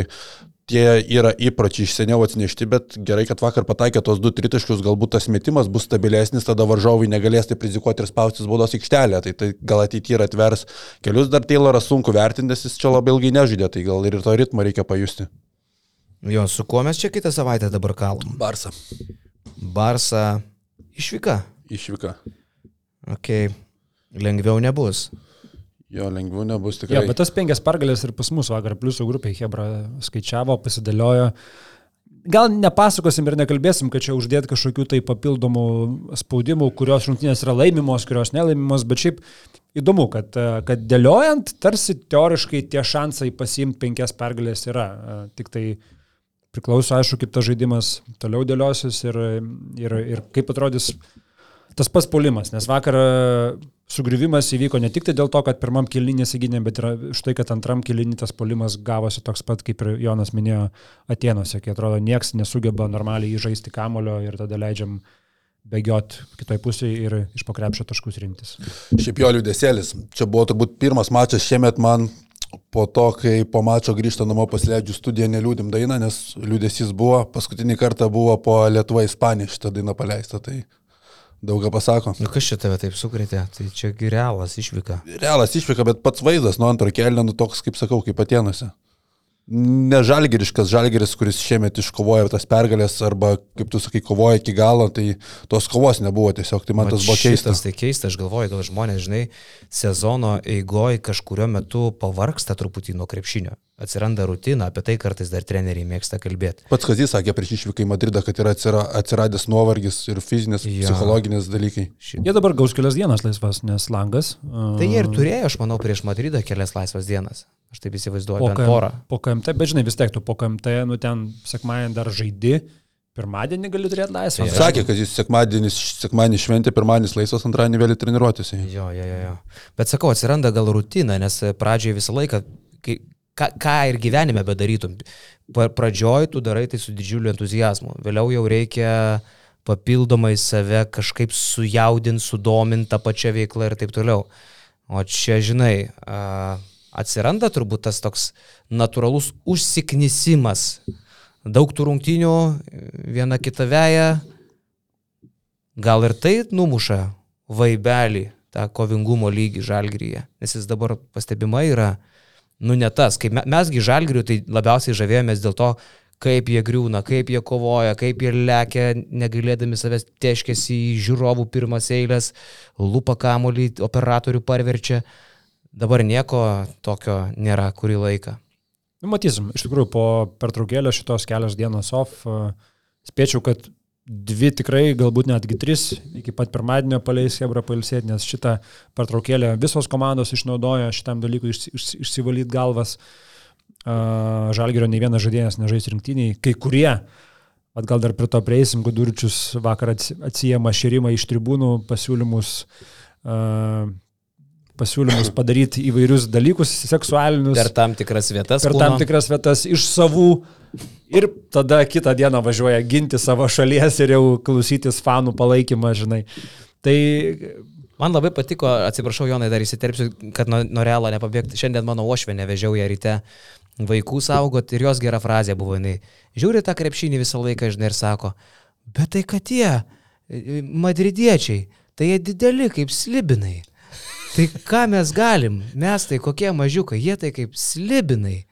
B: tie yra įpročiai iš seniau atsinešti, bet gerai, kad vakar pataikė tos du tritaškius, galbūt tas metimas bus stabilesnis, tada varžovai negalės taip rizikuoti ir spaustis baudos aikštelę, tai, tai gal ateityje ir atvers kelius, dar Tayloras sunku vertinti, nes jis čia labai ilgai nežaidė, tai gal ir to ritmo reikia pajusti.
A: Jo, su kuo mes čia kitą savaitę dabar kalbam?
B: Barsa.
A: Barsa išvyka.
B: Išvyka.
A: Ok, lengviau nebus.
B: Jo, lengviau nebus tikrai.
C: Ja, bet tas penkias pergalės ir pas mus vakar pliusų grupiai Hebra skaičiavo, pasidėliojo. Gal nepasakosim ir nekalbėsim, kad čia uždėti kažkokių tai papildomų spaudimų, kurios rungtynės yra laimimos, kurios nelaimimos, bet šiaip įdomu, kad, kad dėliojant, tarsi teoriškai tie šansai pasiimti penkias pergalės yra. Tik tai priklauso, aišku, kaip tas žaidimas toliau dėliosis ir, ir, ir kaip atrodys tas pats polimas, nes vakar e, sugrivimas įvyko ne tik tai dėl to, kad pirmam kilinį nesigynė, bet ir už tai, kad antram kilinį tas polimas gavosi toks pat, kaip ir Jonas minėjo Atenuose, kai atrodo, nieks nesugeba normaliai įžaisti kamulio ir tada leidžiam bėgiot kitoj pusėje ir iš pokrepšio taškus rinktis.
B: Šiaip jo liūdėsėlis. Čia buvo turbūt pirmas mačas šiemet man po to, kai po mačo grįžta namo pasileidžiu studiją neliūdim dainą, nes liūdėsys buvo, paskutinį kartą buvo po Lietuva Ispanija šitą dainą paleista, tai daug ką pasako.
A: Nu kas čia tave taip sukrėtė? Tai čia realas išvyka.
B: Realas išvyka, bet pats vaizdas nuo antro kelio, nu toks, kaip sakau, kaip atienuose ne žalgiriškas žalgiris, kuris šiemet iškovojo tas pergalės arba, kaip tu sakai, kovoja iki galo, tai tos kovos nebuvo tiesiog, tai man Mat, tas buvo keistas.
A: Tai keista, aš galvoju, gal žmonės, žinai, sezono eigoje kažkurio metu pavarksta truputį nuo krepšinio. Atsiranda rutina, apie tai kartais dar treneriai mėgsta kalbėti.
B: Pats Kazis sakė prieš išvyką į Madridą, kad yra atsiradęs nuovargis ir fizinis, ja. psichologinis dalykai.
C: Jie dabar gaus kelias dienas laisvas, nes langas.
A: Tai jie ir turėjo, aš manau, prieš Madridą kelias laisvas dienas. Aš taip įsivaizduoju, po, porą.
C: po KMT, bet žinai, vis tiek tu po KMT, nu ten sekmadienį dar žaidi, pirmadienį gali turėti laisvą.
B: Jis sakė, kad jis sekmadienį, sekmadienį šventė, pirmadienis laisvas, antradienį vėl treniruotis.
A: Jo, jo, jo, jo. Bet sakau, atsiranda gal rutina, nes pradžioje visą laiką, kai, ką, ką ir gyvenime bedarytum, pradžioj tu darai tai su didžiuliu entuzijazmu, vėliau jau reikia papildomai save kažkaip sujaudinti, sudominti tą pačią veiklą ir taip toliau. O čia, žinai, atsiranda turbūt tas toks natūralus užsiknisimas. Daug tų rungtynių, viena kita veja, gal ir tai numuša vaibelį, tą kovingumo lygį žalgryje, nes jis dabar pastebimai yra, nu ne tas, kaip mesgi žalgrių, tai labiausiai žavėjomės dėl to, kaip jie griūna, kaip jie kovoja, kaip jie lekia, negailėdami savęs teškėsi į žiūrovų pirmas eilės, lupa kamolį, operatorių parverčia. Dabar nieko tokio nėra kurį laiką.
C: Nu, matysim, iš tikrųjų po pertraukėlio šitos kelios dienos off spėčiau, kad dvi tikrai, galbūt netgi tris iki pat pirmadienio paleis Hebra pailsėti, nes šitą pertraukėlę visos komandos išnaudojo šitam dalykui iš, iš, išsivalyti galvas. Uh, Žalgerio nei vienas žaidėjas nežais rinktiniai, kai kurie, at gal dar prie to prieisim, Guduričius vakar atsijama širimą iš tribūnų pasiūlymus uh, pasiūlymus padaryti įvairius dalykus seksualinius.
A: Per tam tikras vietas.
C: Per kūno. tam tikras vietas iš savų. Ir tada kitą dieną važiuoja ginti savo šalies ir jau klausytis fanų palaikymą, žinai. Tai
A: Man labai patiko, atsiprašau, Jonai, dar įsiterpsiu, kad nuo, nuo realo nepabėgti. Šiandien mano ošvenė vežiau ją ryte vaikų saugot ir jos gera frazė buvo, jinai žiūri tą krepšinį visą laiką, žinai, ir sako, bet tai kad tie madridiečiai, tai jie dideli kaip slibinai. Tai ką mes galim? Mes tai kokie mažiukai, jie tai kaip slibinai.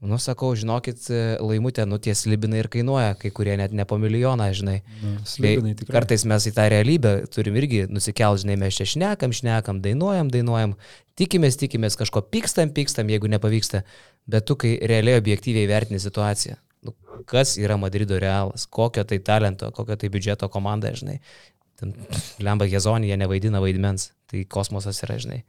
A: Nu, sakau, žinokit, laimutė, nu tie slibinai ir kainuoja, kai kurie net ne po milijoną, žinai. Nu, slibinai tikrai. Kartais mes į tą realybę turim irgi nusikelt, žinai, mes čia šnekam, šnekam, dainuojam, dainuojam, tikimės, tikimės, kažko pykstam, pykstam, jeigu nepavyksta, bet tu, kai realiai objektyviai vertini situaciją, nu, kas yra Madrido realas, kokio tai talento, kokio tai biudžeto komanda, žinai. Ten Lemba Gezonija nevaidina vaidmens, tai kosmosas yra, žinai.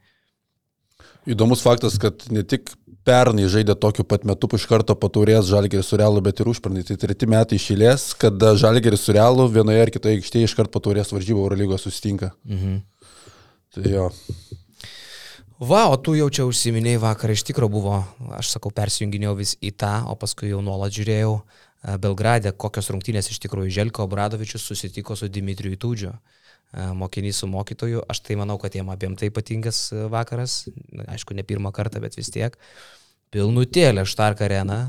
B: Įdomus faktas, kad ne tik pernai žaidė tokiu pat metu iš karto paturės Žalgeris su Realu, bet ir užpernai. Tai treti metai išėlės, kada Žalgeris su Realu vienoje ar kitoje aikštėje iš karto paturės varžybų Eurolygos sustinka. Mhm. Tai jo.
A: Va, o tu jau čia užsiminėjai vakar, iš tikrųjų buvo, aš sakau, persijunginėjau vis į tą, o paskui jau nuolat žiūrėjau Belgrade, kokios rungtynės iš tikrųjų Želko Obradovičius susitiko su Dimitriju Tūdžiu, mokinys su mokytoju. Aš tai manau, kad jiem abiem tai ypatingas vakaras, aišku, ne pirmą kartą, bet vis tiek. Pilnutėlė Štark arena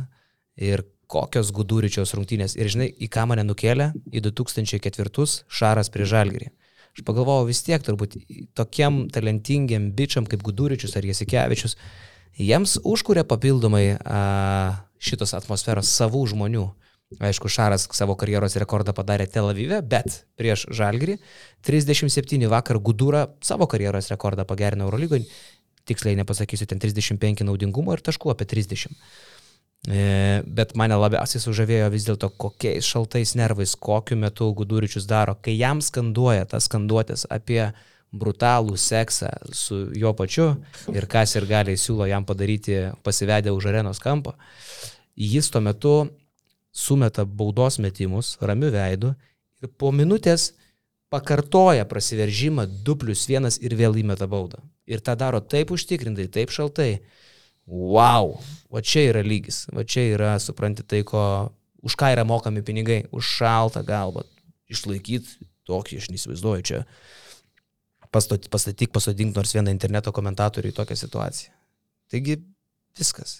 A: ir kokios Guduričiaus rungtynės. Ir žinai, į ką mane nukėlė? Į 2004 Šaras prie Žalgirį. Aš pagalvojau vis tiek, turbūt tokiem talentingiam bičiam kaip Guduričius ar Jasikevičius, jiems užkuria papildomai a, šitos atmosferos savų žmonių. Aišku, Šaras savo karjeros rekordą padarė Tel Avive, bet prieš Žalgirį 37 vakar Gudūra savo karjeros rekordą pagerino Eurolygoje. Tiksliai nepasakysiu, ten 35 naudingumo ir taškų apie 30. E, bet mane labiausiai sužavėjo vis dėlto, kokiais šaltais nervais, kokiu metu Guduričius daro, kai jam skanduoja tas skanduotės apie brutalų seksą su jo pačiu ir kas ir gali siūlo jam padaryti pasivedę už arenos kampo. Jis tuo metu sumeta baudos metimus ramiu veidu ir po minutės pakartoja prasiveržimą 2 plus 1 ir vėl įmeta baudą. Ir tą daro taip užtikrintai, taip šaltai. Wow, va čia yra lygis, va čia yra, supranti, tai, ko, už ką yra mokami pinigai, už šaltą galvą, išlaikyti tokį, aš neįsivaizduoju čia. Pastatyk, pasodink nors vieną interneto komentatorių į tokią situaciją. Taigi viskas.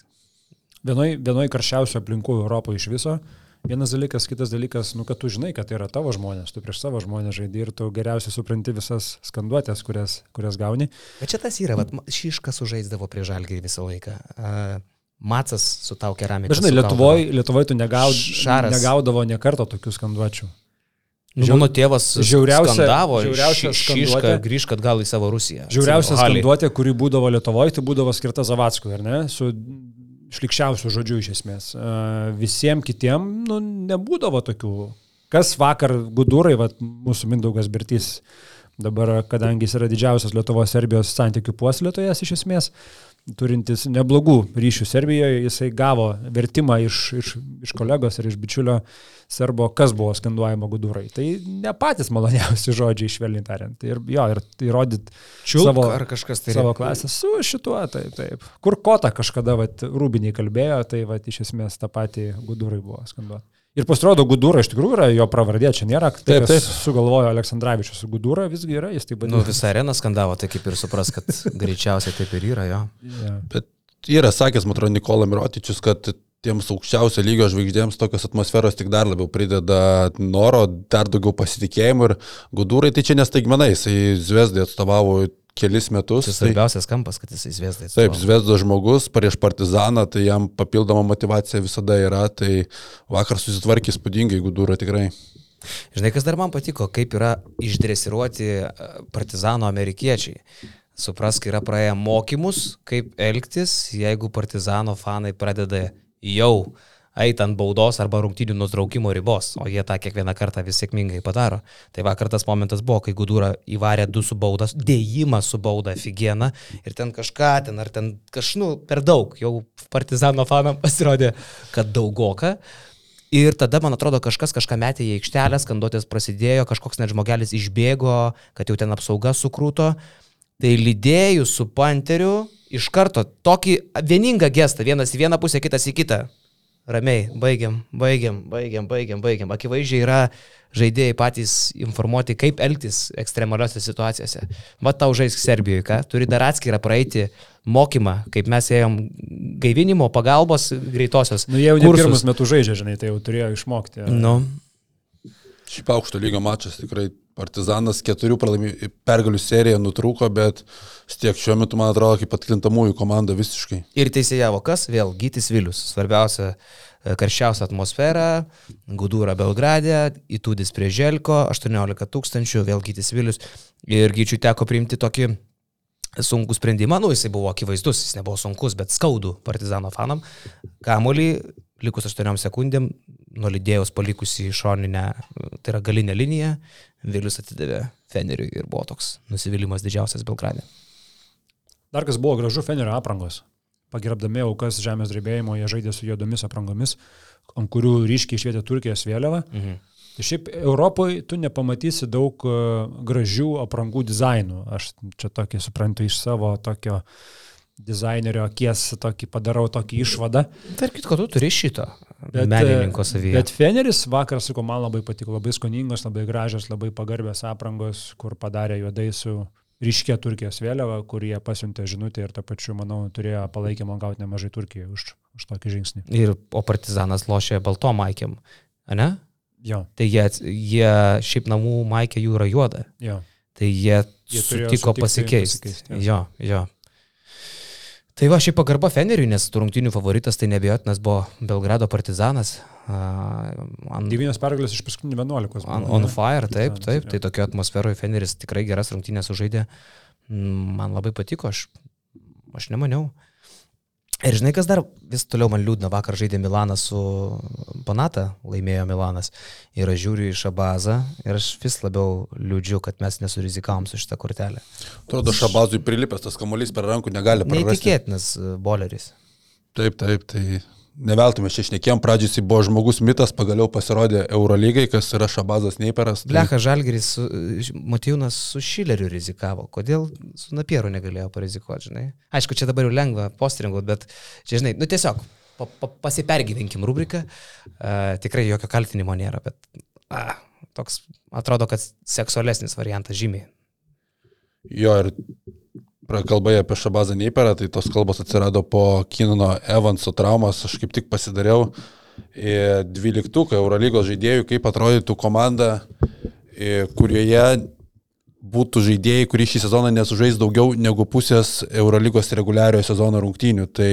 C: Vienoj, vienoj karščiausių aplinkų Europoje iš viso. Vienas dalykas, kitas dalykas, nu, kad tu žinai, kad tai yra tavo žmonės, tu prieš savo žmonės žaidži ir tu geriausiai supranti visas skanduotės, kurias, kurias gauni.
A: Bet čia tas yra, vat, Šiška sužaisdavo prie žalgį visą laiką. Uh, Macas su tau keramika.
C: Žinai, Lietuvoje Lietuvoj tu negaud, negaudavo ne karto tokių skanduočių.
A: Nu, mano tėvas
C: Žiauriausia-
A: skandavo,
C: žiauriausia skanduotė-
A: grįžk atgal į savo Rusiją.
C: Žiauriausia skanduotė, kuri būdavo Lietuvoje, tai būdavo skirta Zavatskui, ar ne? Su šlikščiausiu žodžiu iš esmės. Visiems kitiem nu, nebūdavo tokių. Kas vakar gudurai, vat, mūsų Mindaugas Bertys, dabar, kadangi jis yra didžiausias Lietuvos Serbijos santykių puoselėtojas iš esmės, turintis neblogų ryšių Serbijoje, jisai gavo vertimą iš, iš, iš kolegos ir iš bičiulio serbo, kas buvo skanduojama gudurai. Tai ne patys maloniausi žodžiai, švelniai tariant. Ir jo, ir įrodyt
A: Čiulk
C: savo,
A: ar kažkas tai.
C: savo klasę su šituo, taip, taip. Kur Kota kažkada, vat, Rūbiniai kalbėjo, tai vat, iš esmės tą patį gudurai buvo skanduoti. Ir pasirodo, Gudūra iš tikrųjų yra jo pravardė, čia nėra, tai,
B: Taip,
C: kas
B: taip.
C: sugalvojo Aleksandраvičius. Gudūra visgi yra, jis taip
A: Nu,
C: vadina.
A: visą areną skandavo, tai kaip ir supras, kad greičiausiai taip ir yra jo.
C: Ja.
B: Bet yra sakęs, man atrodo, Nikola Mirotičius, kad tiems aukščiausio lygio žvaigždėms tokios atmosferos tik dar labiau prideda noro, dar daugiau pasitikėjimo ir gudūrai, tai čia nestaigmenai, jisai Zviesdai atstovavo kelis metus.
A: Tai
B: Tai,
A: svarbiausias kampas, kad jisai zviesdai.
B: taip, Zviesdo žmogus prieš partizaną, tai jam papildoma motivacija visada yra, tai vakar susitvarkė spūdingai gudūra tikrai.
A: Žinai, kas dar man patiko, kaip yra išdresiruoti e, partizano amerikiečiai. Suprask, yra praėję mokymus, kaip elgtis, jeigu partizano fanai pradeda jau eit ant baudos arba rungtynių nutraukimo ribos, o jie tą kiekvieną kartą vis sėkmingai padaro. Tai vakar tas momentas buvo, kai Gudūra įvarė du su baudas, dėjimą su bauda figieną ir ten kažką ten, ar ten kažnu per daug, jau partizano fanam pasirodė, kad daugoka. Ir tada, man atrodo, kažkas kažką metė į aikštelę, skanduotės prasidėjo, kažkoks net žmogelis išbėgo, kad jau ten apsauga sukrūto. Tai lydėjus su panteriu iš karto tokį vieningą gestą, vienas į vieną pusę, kitas į kitą. Ramiai, baigiam, baigiam, baigiam, baigiam, baigiam. Akivaizdžiai yra žaidėjai patys informuoti, kaip elgtis ekstremaliuose situacijose. Va tau žaisk Serbijoje, ką? Turi dar atskirą praeiti mokymą, kaip mes ėjom gaivinimo, pagalbos greitosios.
C: Nu, jie jau ne
A: kursus.
C: pirmus metus žaidžia, žinai, tai jau turėjo išmokti.
A: Nu,
B: Šiaip aukšto lygio mačas tikrai Partizanas keturių pralaimi- pergalių seriją nutrūko, bet tiek šiuo metu, man atrodo, kaip atkrintamųjų komanda visiškai.
A: Ir teisėjavo kas? Vėl Gytis Vilius. Svarbiausia, e, karščiausia atmosfera, Gudūra Belgradė, Įtūdis prie Želko, 18 tūkstančių, vėl Gytis Vilius. Ir Gyčiui teko priimti tokį sunkų sprendimą, nu jisai buvo akivaizdus, jis nebuvo sunkus, bet skaudų partizano fanam. Kamolį, likus 8 sekundėm, nulidėjus palikusi šoninę, tai yra galinę liniją, Vilius atidavė Feneriui ir buvo toks nusivylimas didžiausias Belgradė.
C: Dar kas buvo gražu, Fenerio aprangos. Pagerbdami aukas žemės drebėjimo, jie žaidė su juodomis aprangomis, ant kurių ryškiai išvietė Turkijos vėliava.
A: Mhm.
C: Tai šiaip Europoje tu nepamatysi daug e, gražių aprangų dizainų. Aš čia tokį suprantu iš savo tokio dizainerio akies, tokį padarau tokį išvadą.
A: Tark kitko, tu turi šito
C: Bet,
A: menininko
C: e,
A: savyje.
C: Bet Feneris vakar, sakau, man labai patiko, labai skoningos, labai gražios, labai pagarbės aprangos, kur padarė juodai su ryškia Turkijos vėliava, kur jie pasiuntė žinutę ir tą pačiu, manau, turėjo palaikymą gauti nemažai Turkijoje už, už tokį žingsnį.
A: Ir, o partizanas lošė baltom maikėm, ne?
C: Jo,
A: Tai jie, jie šiaip namų maikė jų yra juoda.
C: jo.
A: Tai jie,
C: Jie
A: sutiko pasikeisti.
C: pasikeist, jo.
A: Jo, jo. Tai va, šiaip pagarba Feneriui, nes rungtinių favoritas tai nebejotinas buvo Belgrado partizanas. Uh,
C: Devynios pergalės iš paskutinių 11.
A: on, on fire, taip, taip. Tai tokio atmosferoje Feneris tikrai geras rungtynės sužaidė. Mm, Man labai patiko, aš, aš nemaniau. Ir žinai, kas dar vis toliau man liūdna, vakar žaidė Milanas su Panata, laimėjo Milanas. Ir aš žiūriu į Šabazą ir aš vis labiau liūdžiu, kad mes nesurizikavom su šitą kortelę.
B: Atrodo, Šabazui prilipęs tas kamuolys per rankų negali prarasti.
A: Neįtikėtinas e, boleris.
B: Taip, taip, tai neveltume čia šnekėjom, pradžiui jis buvo žmogus mitas, pagaliau pasirodė Eurolygai, kas yra Šabazas Neiperas. Tai...
A: Blecha Žalgeris, su- Matijūnas su Šileriu rizikavo. Kodėl su Napieru negalėjo parizikuoti, žinai? Aišku, čia dabar jau lengva postringuoti, bet čia, žinai, nu tiesiog pa, pa, pasipergyvenkim rubriką. Uh, tikrai jokio kaltinimo nėra, bet uh, toks atrodo, kad seksualesnis variantas žymiai.
B: Jo, ir kalbai apie Šabazą Neiperą, tai tos kalbos atsirado po Kinino Evanso traumos, aš kaip tik pasidariau dvyliktuką Eurolygos žaidėjų, kaip atrodytų komanda, kurioje būtų žaidėjai, kurie šį sezoną nesužais daugiau negu pusės Eurolygos reguliariojo sezono rungtynių. Tai,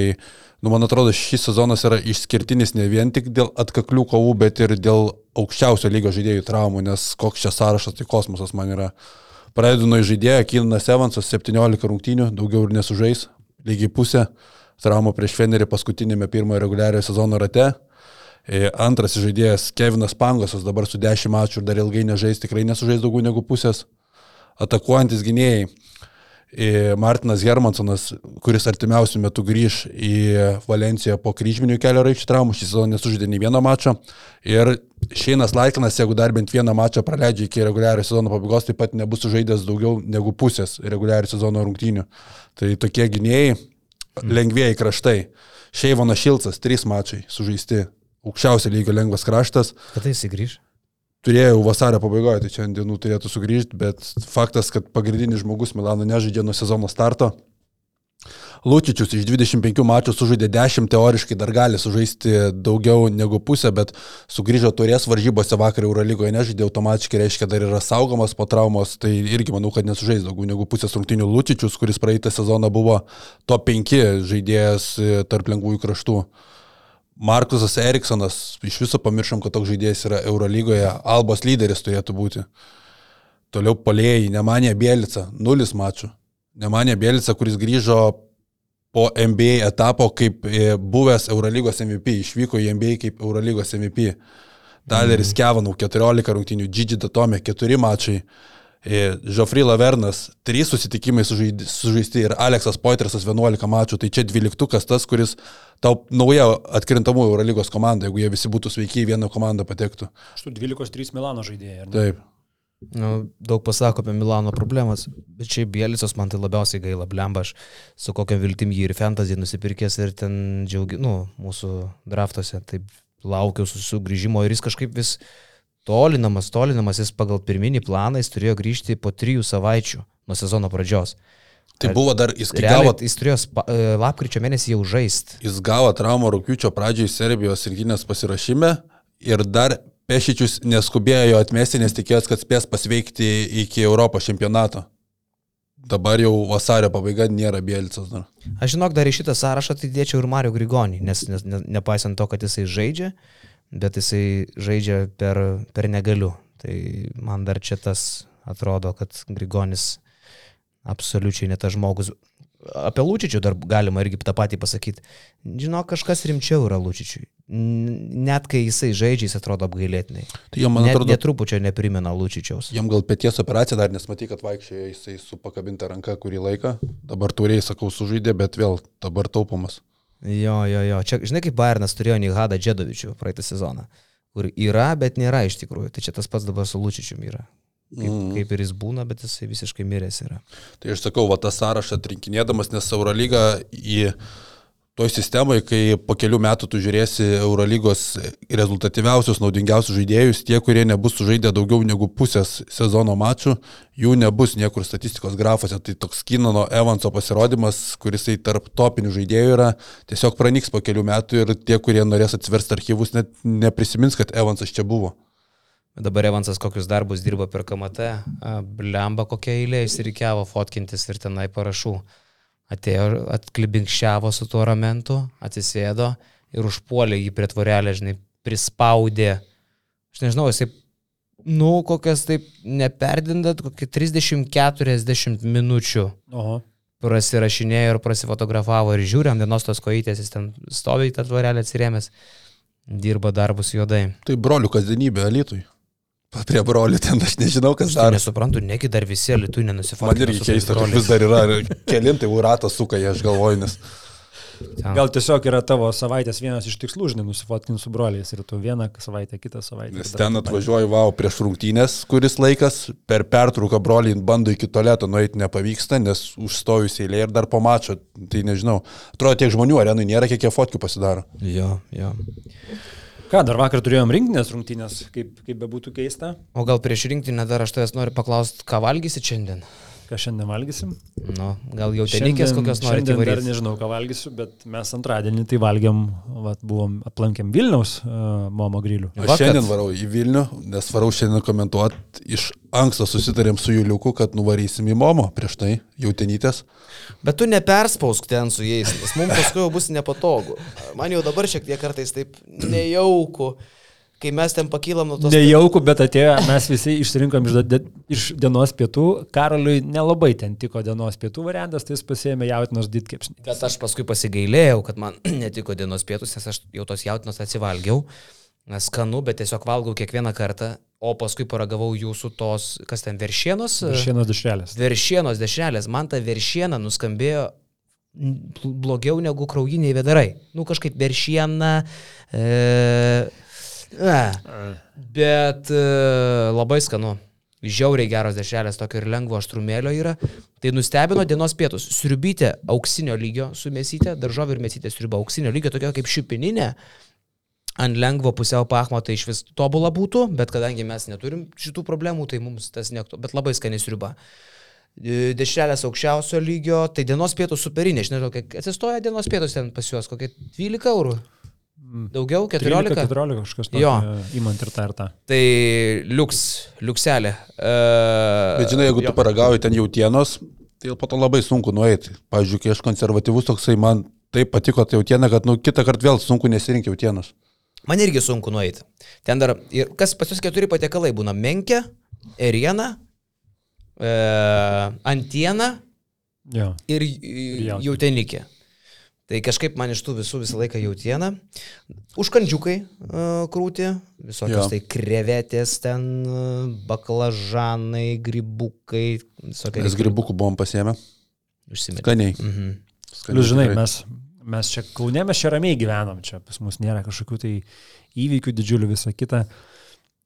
B: nu, man atrodo, šis sezonas yra išskirtinis ne vien tik dėl atkaklių kovų, bet ir dėl aukščiausio lygio žaidėjų traumų, nes koks čia sąrašas, tai kosmosas man yra. Pradedu nuo žaidėjo, Kinas Evansas 17 rungtynių, daugiau ir nesužais, lygiai pusė. Traumų prieš Fenerį paskutinėme pirmojo reguliariojo sezono rate. E, antras žaidėjas Kevinas Pangosas dabar su 10 mačų ir dar ilgai nežais, tikrai nesužais daugiau negu pusės atakuojantis gynėjai. Martinas Hermansonas, kuris artimiausių metų grįž į Valenciją po kryžminių kelio raikščių traumų, šį sezoną nesužaidė nei vieno mačo. Ir Šeinas Laikinas, jeigu dar bent vieną mačą praleidžia iki reguliario sezono pabaigos, taip pat nebus sužaidęs daugiau negu pusės reguliario sezono rungtynių. Tai tokie gynėjai, lengvėjai kraštai. Šeivonas Šilcas, trys mačai sužaisti, aukščiausio lygio lengvas kraštas.
A: Kada jis įgrįž?
B: Turėjau vasario pabaigoje, tai čia dienų turėtų sugrįžti, bet faktas, kad pagrindinis žmogus Milano nežaidė nuo sezono starto. Lučičius iš 25 mačų sužaidė 10, teoriškai dar gali sužaisti daugiau negu pusę, bet sugrįžo turės varžybose vakar Eurolygoje nežaidė automatiškai, reiškia dar yra saugomas po traumos, tai irgi manau, kad nesužais daugiau negu pusės rungtinių Lučičius, kuris praeitą sezoną buvo top 5 žaidėjas tarp lengvųjų kraštų. Markusas Eriksonas, iš viso pamiršom, kad toks žaidėjas yra Eurolygoje, Albos lyderis turėtų būti. Toliau polėjai, Nemanė Bielica, nulis mačų. Nemanė Bielica, kuris grįžo po NBA etapo kaip e, buvęs Eurolygos MVP, išvyko į NBA kaip Eurolygos MVP. Daleris mm. Kevanau, 14 rungtynių, Gigi Datome, 4 mačai. Žofry Lavernas, 3 susitikimai sužaisti ir Aleksas Poitresas 11 mačų, tai čia 12 tas, kuris tau nauja atkrintamų Eurolygos komanda, jeigu jie visi būtų sveiki, vieną komandą patektų.
C: Štų 12-3 Milano žaidėjai.
B: Taip.
A: Nu, daug pasako apie Milano problemas, bet šiaip Bielicos man tai labiausiai gaila, blemba, aš su kokiam viltim jį ir fantasy nusipirkęs ir ten džiaugi, nu, mūsų draftuose, taip laukiau sugrįžimo ir jis kažkaip vis tolinamas, tolinamas, jis pagal pirminį planą jis turėjo grįžti po trijų savaičių nuo sezono pradžios.
B: Tai buvo dar, jis
A: gavo... Jis turėjo spa, e, lapkričio mėnesį jau žaisti.
B: Jis gavo traumą rūpiučio pradžioj Serbijos rinktinės pasirašyme ir dar Pešičius neskubėjo jo atmesti, nes tikėjos, kad spės pasveikti iki Europos čempionato. Dabar jau vasario pabaiga nėra Bielicas dar.
A: Aš žinok, dar į šitą sąrašą tai dėčiau ir Mario Grigonį, nes, nes ne, nepaisant to, kad jisai žaidžia, bet jisai žaidžia per, per negaliu. Tai man dar čia tas atrodo, kad Grigonis absoliučiai ne tas žmogus. Apie Lūčičių dar galima irgi tą patį pasakyti. Žinok, kažkas rimčiau yra Lūčičiui. Net kai jisai žaidžia, jis atrodo apgailėtinai.
B: Tai jam, man atrodo,
A: net trupučio neprimena Lūčičiaus.
B: Jam gal pėties operacija dar nesmaty, kad vaikščiojo jisai su pakabinta ranka kurį laiką. Dabar turiai, sakau, sužaidė, bet vėl dabar taupomas.
A: Jo, jo, jo. Čia, žinai, kaip Bayernas turėjo Nihadą Džedovičių praeitą sezoną, kur yra, bet nėra iš tikrųjų. Tai čia tas pats dabar su Lučičiumi yra. Kaip, mm. kaip ir jis būna, bet jisai visiškai miręs yra.
B: Tai aš sakau, va tą sąrašą atrinkinėdamas, nes Eurolyga į... Toj sistemoje, kai po kelių metų tu žiūrėsi Eurolygos rezultatyviausius, naudingiausius žaidėjus, tie, kurie nebus sužaidę daugiau negu pusės sezono mačų, jų nebus niekur statistikos grafuose. Tai toks Kinano Evanso pasirodymas, kuris tai tarp topinių žaidėjų yra, tiesiog pranyks po kelių metų ir tie, kurie norės atsiversti archyvus, net neprisimins, kad Evansas čia buvo.
A: Dabar Evansas kokius darbus dirba per KMT, blemba kokia eilė įsirikiavo fotkintis ir tenai parašų atėjo, atklibinkščiavo su tuo ramentu, atsisėdo ir užpuolė jį prie tvorelę, žinai, prispaudė. Aš nežinau, jisai, nu, kokias taip neperdindat, kokie 30-40 minučių. Oho. Prasirašinėjo ir prasifotografavo ir žiūrėm, dienos tos kojytės, jis ten stovi į tą tvorelę atsirėmęs, dirba darbus juodai.
B: Tai brolių kasdienybė, Alitui prie brolių ten, aš nežinau, kas dar.
A: Aš nesuprantu, negi dar visi litų nenusifotografavo.
B: Man irgi keista, kad vis dar yra, kelintai ratas suka, aš galvoju, nes...
C: Ja. Gal tiesiog yra tavo savaitės vienas iš tikslų, žinai, nusifotkinti su broliais ir tu vieną savaitę, kitą savaitę.
B: Nes ten atvažiuoju, wow, prieš rungtynės, kuris laikas, per pertrauką broliai bando iki toleto nueiti nepavyksta, nes užstojus eilė ir dar po mačo, tai nežinau. Atrodo, tiek žmonių arenui nėra, kiek jie fotkių pasidaro.
A: Jo, jo.
C: Ką, dar vakar turėjom rinkinės rungtynės, kaip, kaip bebūtų keista.
A: O gal prieš rinktinę dar aš tavęs noriu paklausti, ką valgysi šiandien?
C: Ką šiandien valgysim?
A: Nu, gal jau tenikės kokios norite
C: Dar
A: įvaryti.
C: nežinau, ką valgysiu, bet mes antradienį tai valgiam, vat, buvom aplankėm Vilniaus uh, Momo grilių.
B: Aš šiandien varau į Vilnių, nes varau šiandien komentuoti. Iš anksto susitarėm su Juliuku, kad nuvarysim į Momo prieš tai, jautenytės.
A: Bet tu neperspausk ten su jais, nes mums paskui jau bus nepatogu. Man jau dabar šiek tiek kartais taip nejauku, kai mes ten pakylam nuo tos...
C: Nejaukų, bet atėjo, mes visi išsirinkom iš, da- iš dienos pietų. Karoliui nelabai ten tiko dienos pietų variantas, tai jis pasėmė jautinos ditkepšnį.
A: Bet aš paskui pasigailėjau, kad man netiko dienos pietus, nes aš jau tos jautinos atsivalgiau. Skanu, bet tiesiog valgau kiekvieną kartą, o paskui paragavau jūsų tos, kas ten, veršienos?
C: Šienos dušelės.
A: Veršienos dešrelės. Man ta veršiena nuskambėjo blogiau negu kraujiniai vedarai. Nu kažkaip veršiena. E, e, bet e, labai skanu. Žiauriai geros dešrelės, tokio ir lengvo aštrumėlio yra. Tai nustebino dienos pietus. Sriubytė auksinio lygio su mėsytė, daržovė ir mėsytė sriuba auksinio lygio, tokia kaip šipininė. Ant lengvo pusiau pachmo tai iš vis tobula būtų, bet kadangi mes neturim šitų problemų, tai mums tas nekto. Bet labai skani sriuba. E, Dešrelės aukščiausio lygio, tai dienos pietų superinė, aš nežinau, kiek atsistoja dienos pietus ten pas juos, kokie 12 eurų. Daugiau, 14?
C: 14 kažkas
A: Jo.
C: tokio, įmant ir tą ir tą.
A: Tai liuks, liukselė. Uh,
B: Bet žinai, jeigu tu paragauji ten jautienos, tai po to labai sunku nueiti. Pavyzdžiui, kai aš konservatyvus toksai, man taip patiko ta jautiena, kad nu, kitą kartą vėl sunku nesirinkti jautienos.
A: Man irgi sunku nueiti. Ten dar, ir kas pas jūs keturi patiekalai būna - menkė, eriena, e, antiena
C: Jo.
A: ir
C: jautiena.
A: jautenikė. Tai kažkaip man iš tų visų visą laiką jautiena. Užkandžiukai uh, krūti, visokios
B: Jo.
A: tai krevetės ten, uh, baklažanai, grybukai.
B: Mes gribukų buvom pasiemę.
A: Užsiminti.
B: Skaniai.
A: Mhm.
B: Skaniai
C: Plius, žinai, mes, mes čia Kaune, mes čia ramiai gyvenam, čia pas mus nėra kažkokių tai įvykių didžiulių visą kitą.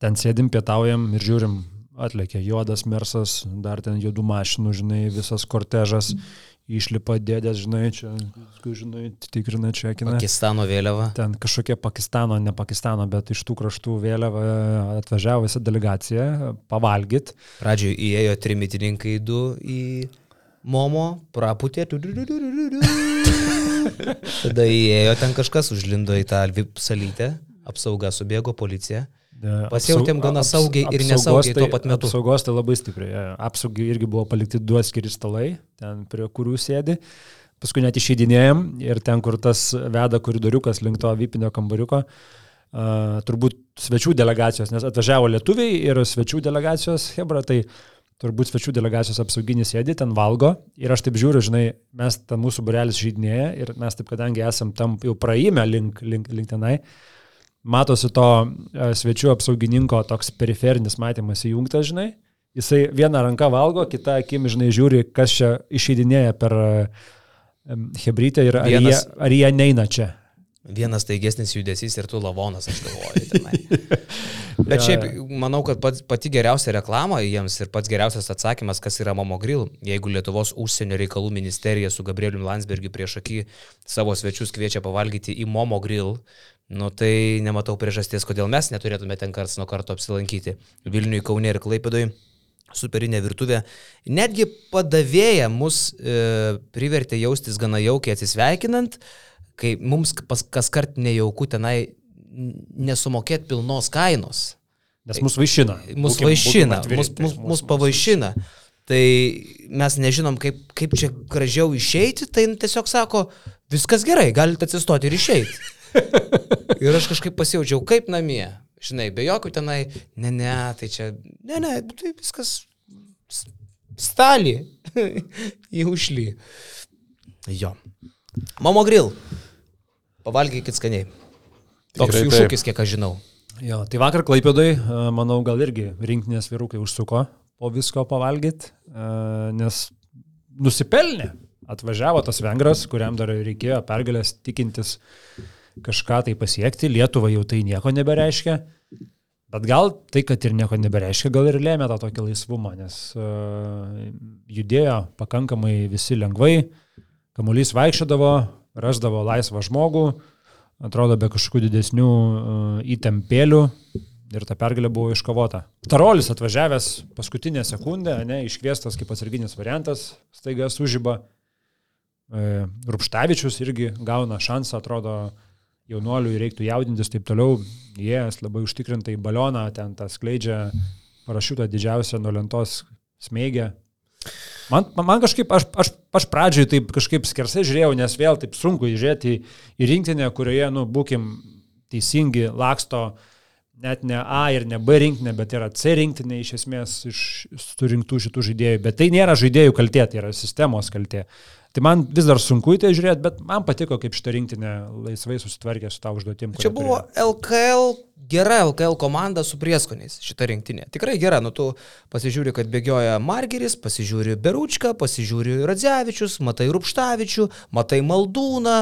C: Ten sėdim, pietaujam ir žiūrim, atlėkė juodas mersas, dar ten juodų mašinų, žinai, visas kortežas, išlipa dėdės, žinai, čia, žinai, tikrina čia, kina.
A: Pakistano vėliava.
C: Ten kažkokie Pakistano, ne Pakistano, bet iš tų kraštų vėliava atvažiavo visa delegacija pavalgyt.
A: Pradžioje įėjo trimitininkai du į Momo, praputė. Tada įėjo ten kažkas, užlindo į tą VIP salytę, apsauga subėgo policija. Pasijautėm gana saugiai ir nesaugiai tuo pat metu.
C: Apsaugos tai labai stipriai. Apsaugai irgi buvo palikti du atskiri stalai, ten prie kurių sėdi. Paskui net išeidinėjom ir ten, kur tas veda koridoriukas link to vipinio kambariuko, uh, turbūt svečių delegacijos, nes atvažiavo lietuviai ir svečių delegacijos Hebra, tai turbūt svečių delegacijos apsauginis sėdi, ten valgo ir aš taip žiūriu, žinai, mes ten mūsų burelis žydinėja ir mes taip, kadangi esam tam jau praėjime link, link, link tenai, matosi to e, svečių apsaugininko toks periferinis matymas įjungtas, žinai. Jisai vieną ranką valgo, kitą akim, žinai, žiūri, kas čia išeidinėja per e, hebrytę ir ar jie,
A: Vienas-
C: ar jie neina čia.
A: Vienas taigesnis judesys ir tu lavonas, aš galvoju. tenai. Bet šiaip, manau, kad pats, pati geriausia reklama jiems ir pats geriausias atsakymas, kas yra Momo Grill, jeigu Lietuvos užsienio reikalų ministerija su Gabrieliu Landsbergiu prieš akį savo svečius kviečia pavalgyti į Momo Grill, nu tai nematau priežasties, kodėl mes neturėtume ten karts nuo karto apsilankyti. Vilniui, Kaune ir Klaipėdui superinė virtuvė. Netgi padavėja mus e, privertė jaustis gana jaukiai atsisveikinant, kai mums pas, kas kart nejauku tenai nesumokėti pilnos kainos.
C: Nes mus vaišina. Būkim-
A: vaišina, mus,
C: tai
A: pavaišina. Tai mes nežinom, kaip, kaip čia gražiau išeiti, tai tiesiog sako, viskas gerai, galite atsistoti ir išeiti. Ir aš kažkaip pasijaučiau kaip namie. Žinai, be jokių tenai, ne, ne, tai čia, ne, ne, tai viskas stalį į užlį. Jo. Momo grill. Pavalgykit skaniai. Toks
B: Tikrai
A: jų šūkis, kiek aš žinau.
C: Jo, tai vakar Klaipėdai, e, manau, gal irgi rinkinės vyrukai užsuko po visko pavalgyti, nes nusipelnė. Atvažiavo tas vengras, kuriam dar reikėjo pergalės tikintis kažką tai pasiekti, Lietuva jau tai nieko nebereiškia. Bet gal tai, kad ir nieko nebereiškia, gal ir lėmė tą tokį laisvumą, nes uh, judėjo pakankamai visi lengvai, kamuolys vaikščiodavo, rasdavo laisvą žmogų, atrodo be kažkokių didesnių uh, įtempėlių ir ta pergalė buvo iškovota. Tarolis atvažiavęs paskutinę sekundę, ne, iškviestas kaip atsarginis variantas, staiga sužyba. E, Rupštavičius irgi gauna šansą, atrodo, jaunuoliui reiktų jaudintis taip toliau, jis labai užtikrintai balioną ten tą skleidžia parašiutą didžiausią nuo lentos smėgę. Man, man kažkaip, aš, aš, aš pradžioj taip kažkaip skersai žiūrėjau, nes vėl taip sunku žiūrėti į rinktinę, kurioje, nu, būkim teisingi, laksto net ne A ir ne B rinktinė, bet yra C rinktinė iš esmės iš surinktų šitų žaidėjų. Bet tai nėra žaidėjų kaltė, tai yra sistemos kaltė. Tai man vis dar sunku į tai žiūrėti, bet man patiko, kaip šitą rinktinę laisvai susitvarkė su tą užduotim.
A: Čia buvo turėjo. LKL, gera LKL komanda su prieskoniais šitą rinktinę. Tikrai gera, nu tu pasižiūri, kad bėgioja Margeris, pasižiūri Beručką, pasižiūri Radzevičius, matai Rupštavičių, matai Maldūną,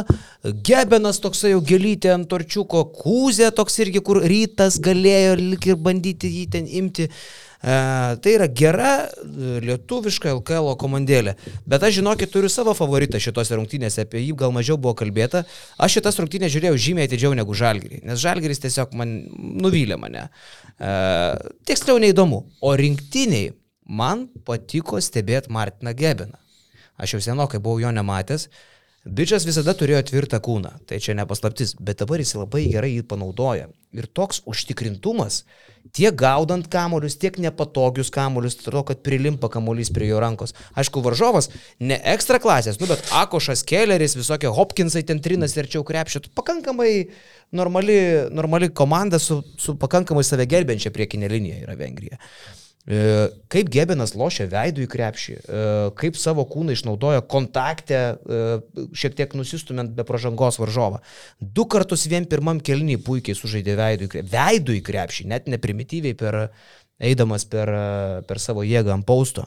A: Gebenas toksai jau gelytė ant torčiuko, Kūzė toks irgi, kur rytas galėjo ir bandyti jį ten imti. E, tai yra gera e, lietuviška LKL komandėlė. Bet aš žinokit, turiu savo favoritą šitose rungtynėse, apie jį gal mažiau buvo kalbėta. Aš šitas rungtynės žiūrėjau žymiai atidžiau negu Žalgirį, nes Žalgiris tiesiog man nuvylė mane. E, tiksliau neįdomu. O rinktiniai man patiko stebėti Martiną Gebiną. Aš jau senokai buvau jo nematęs. Bičias visada turėjo tvirtą kūną, tai čia nepaslaptis, bet dabar jis labai gerai jį panaudoja. Ir toks užtikrintumas, tiek gaudant kamolius, tiek nepatogius kamolius, to, kad prilimpa kamolys prie jo rankos. Aišku, varžovas ne ekstra klasės, nu bet Akošas, Kelleris, visokie Hopkinsai ten trinas ir čia krepšė, pakankamai normali, normali komanda su, su pakankamai save gerbiančia priekinė linija yra Vengrija. E, kaip Gebenas lošia veidų į krepšį, e, kaip savo kūną išnaudoja kontaktę, e, šiek tiek nusistumint be pažangos varžovą. Du kartus vien pirmam kelniui puikiai sužaidė veidų į krepšį, veidų į krepšį, net neprimityviai per, eidamas per, per savo jėgą ant pausto.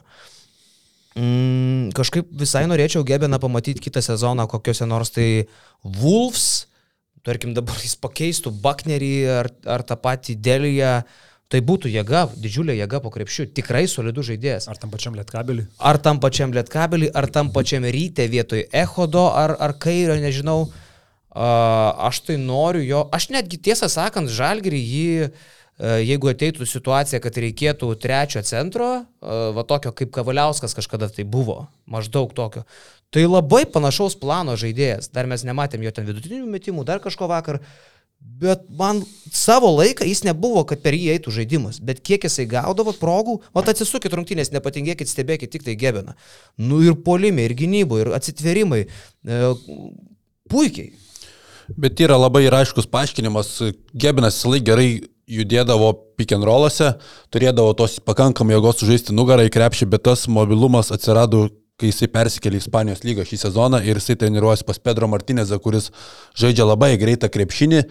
A: Mm, kažkaip visai norėčiau Gebeną pamatyti kitą sezoną kokiuose nors tai Wolves, tarkim dabar jis pakeistų Baknerį ar, ar tą patį Deliją. Uh, Tai būtų jėga, didžiulė jėga po krepšių, tikrai solidus žaidėjas.
C: Ar tam pačiam lietkabelį?
A: Ar tam pačiam lietkabelį, ar tam pačiam ryte vietoj Ehodo, ar, ar kairio, nežinau. Uh, aš tai noriu jo, aš netgi tiesą sakant, žalgerį jį, uh, jeigu ateitų situacija, kad reikėtų trečio centro, uh, va tokio kaip Kavaliauskas kažkada tai buvo, maždaug tokio, tai labai panašaus plano žaidėjas. Dar mes nematėm jo ten vidutinių metimų, dar kažko vakar. Uh, Bet man savo laiką jis nebuvo, kad per jį eitų žaidimas. Bet kiek jisai gaudavo progų, o atsisukit rungtynės, nepatingėkit, stebėkit tik tai gebina. Nu ir polimai, ir gynybo, ir atsitverimai. E, puikiai.
B: Bet yra labai ir aiškus paaiškinimas. Gebinas visą laiką gerai judėdavo pick and rollose, turėdavo tos pakankamai jėgos sužaisti nugarą į krepšį, bet tas mobilumas atsirado kai jisai persikėlė į Ispanijos lygą šį sezoną ir jisai treniruojasi pas Pedro Martinezą, kuris žaidžia labai greitą krepšinį.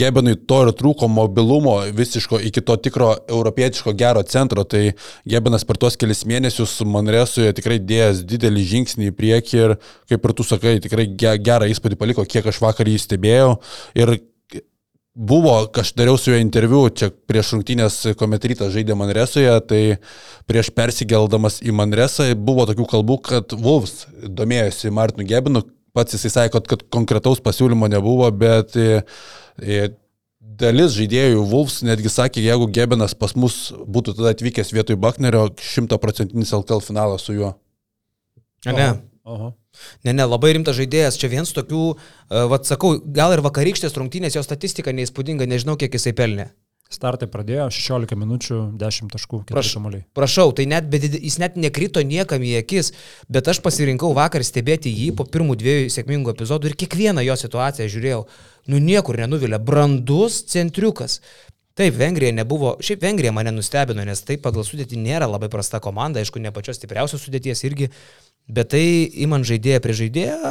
B: Gebenui to ir trūko mobilumo visiško iki to tikro europietiško gero centro. Tai Gebenas per tuos kelias mėnesius Manresoje tikrai dėjęs didelį žingsnį į priekį ir, kaip ir tu sakai, tikrai gerą įspūdį paliko, kiek aš vakar jį stebėjau. Ir buvo, aš dariau su juo interviu čia prieš rungtynės, kuomet rytas žaidė Manresoje, tai prieš persigeldamas į Manresą buvo tokių kalbų, kad Wolves domėjosi Martinu Gebinu, pats jisai sakė, kad, konkretaus pasiūlymo nebuvo, bet e, e, dalis žaidėjų Wolves netgi sakė, jeigu Gebinas pas mus būtų tada atvykęs vietoj Baknerio, šimtaprocentinis LKL finalas su juo.
A: Ne. Aha. Ne, ne, labai rimtas žaidėjas, čia vienas tokių, uh, vad sakau, gal ir vakarykštės rungtynės, jo statistika neįspūdinga, nežinau, kiek jisai pelnė.
C: Startai pradėjo 16 minučių, 10 taškų, 4 kamuoliai.
A: Prašau, tai net, bet jis net nekrito niekam į akis, bet aš pasirinkau vakar stebėti jį po pirmų dviejų sėkmingų epizodų ir kiekvieną jo situaciją žiūrėjau. Nu niekur nenuvilė. Brandus centriukas. Taip, Vengrija nebuvo, šiaip Vengrija mane nustebino, nes tai pagal sudėtį nėra labai prasta komanda, aišku, ne pačios stipriausios sudėties irgi, Bet tai, imant žaidėją prie žaidėją,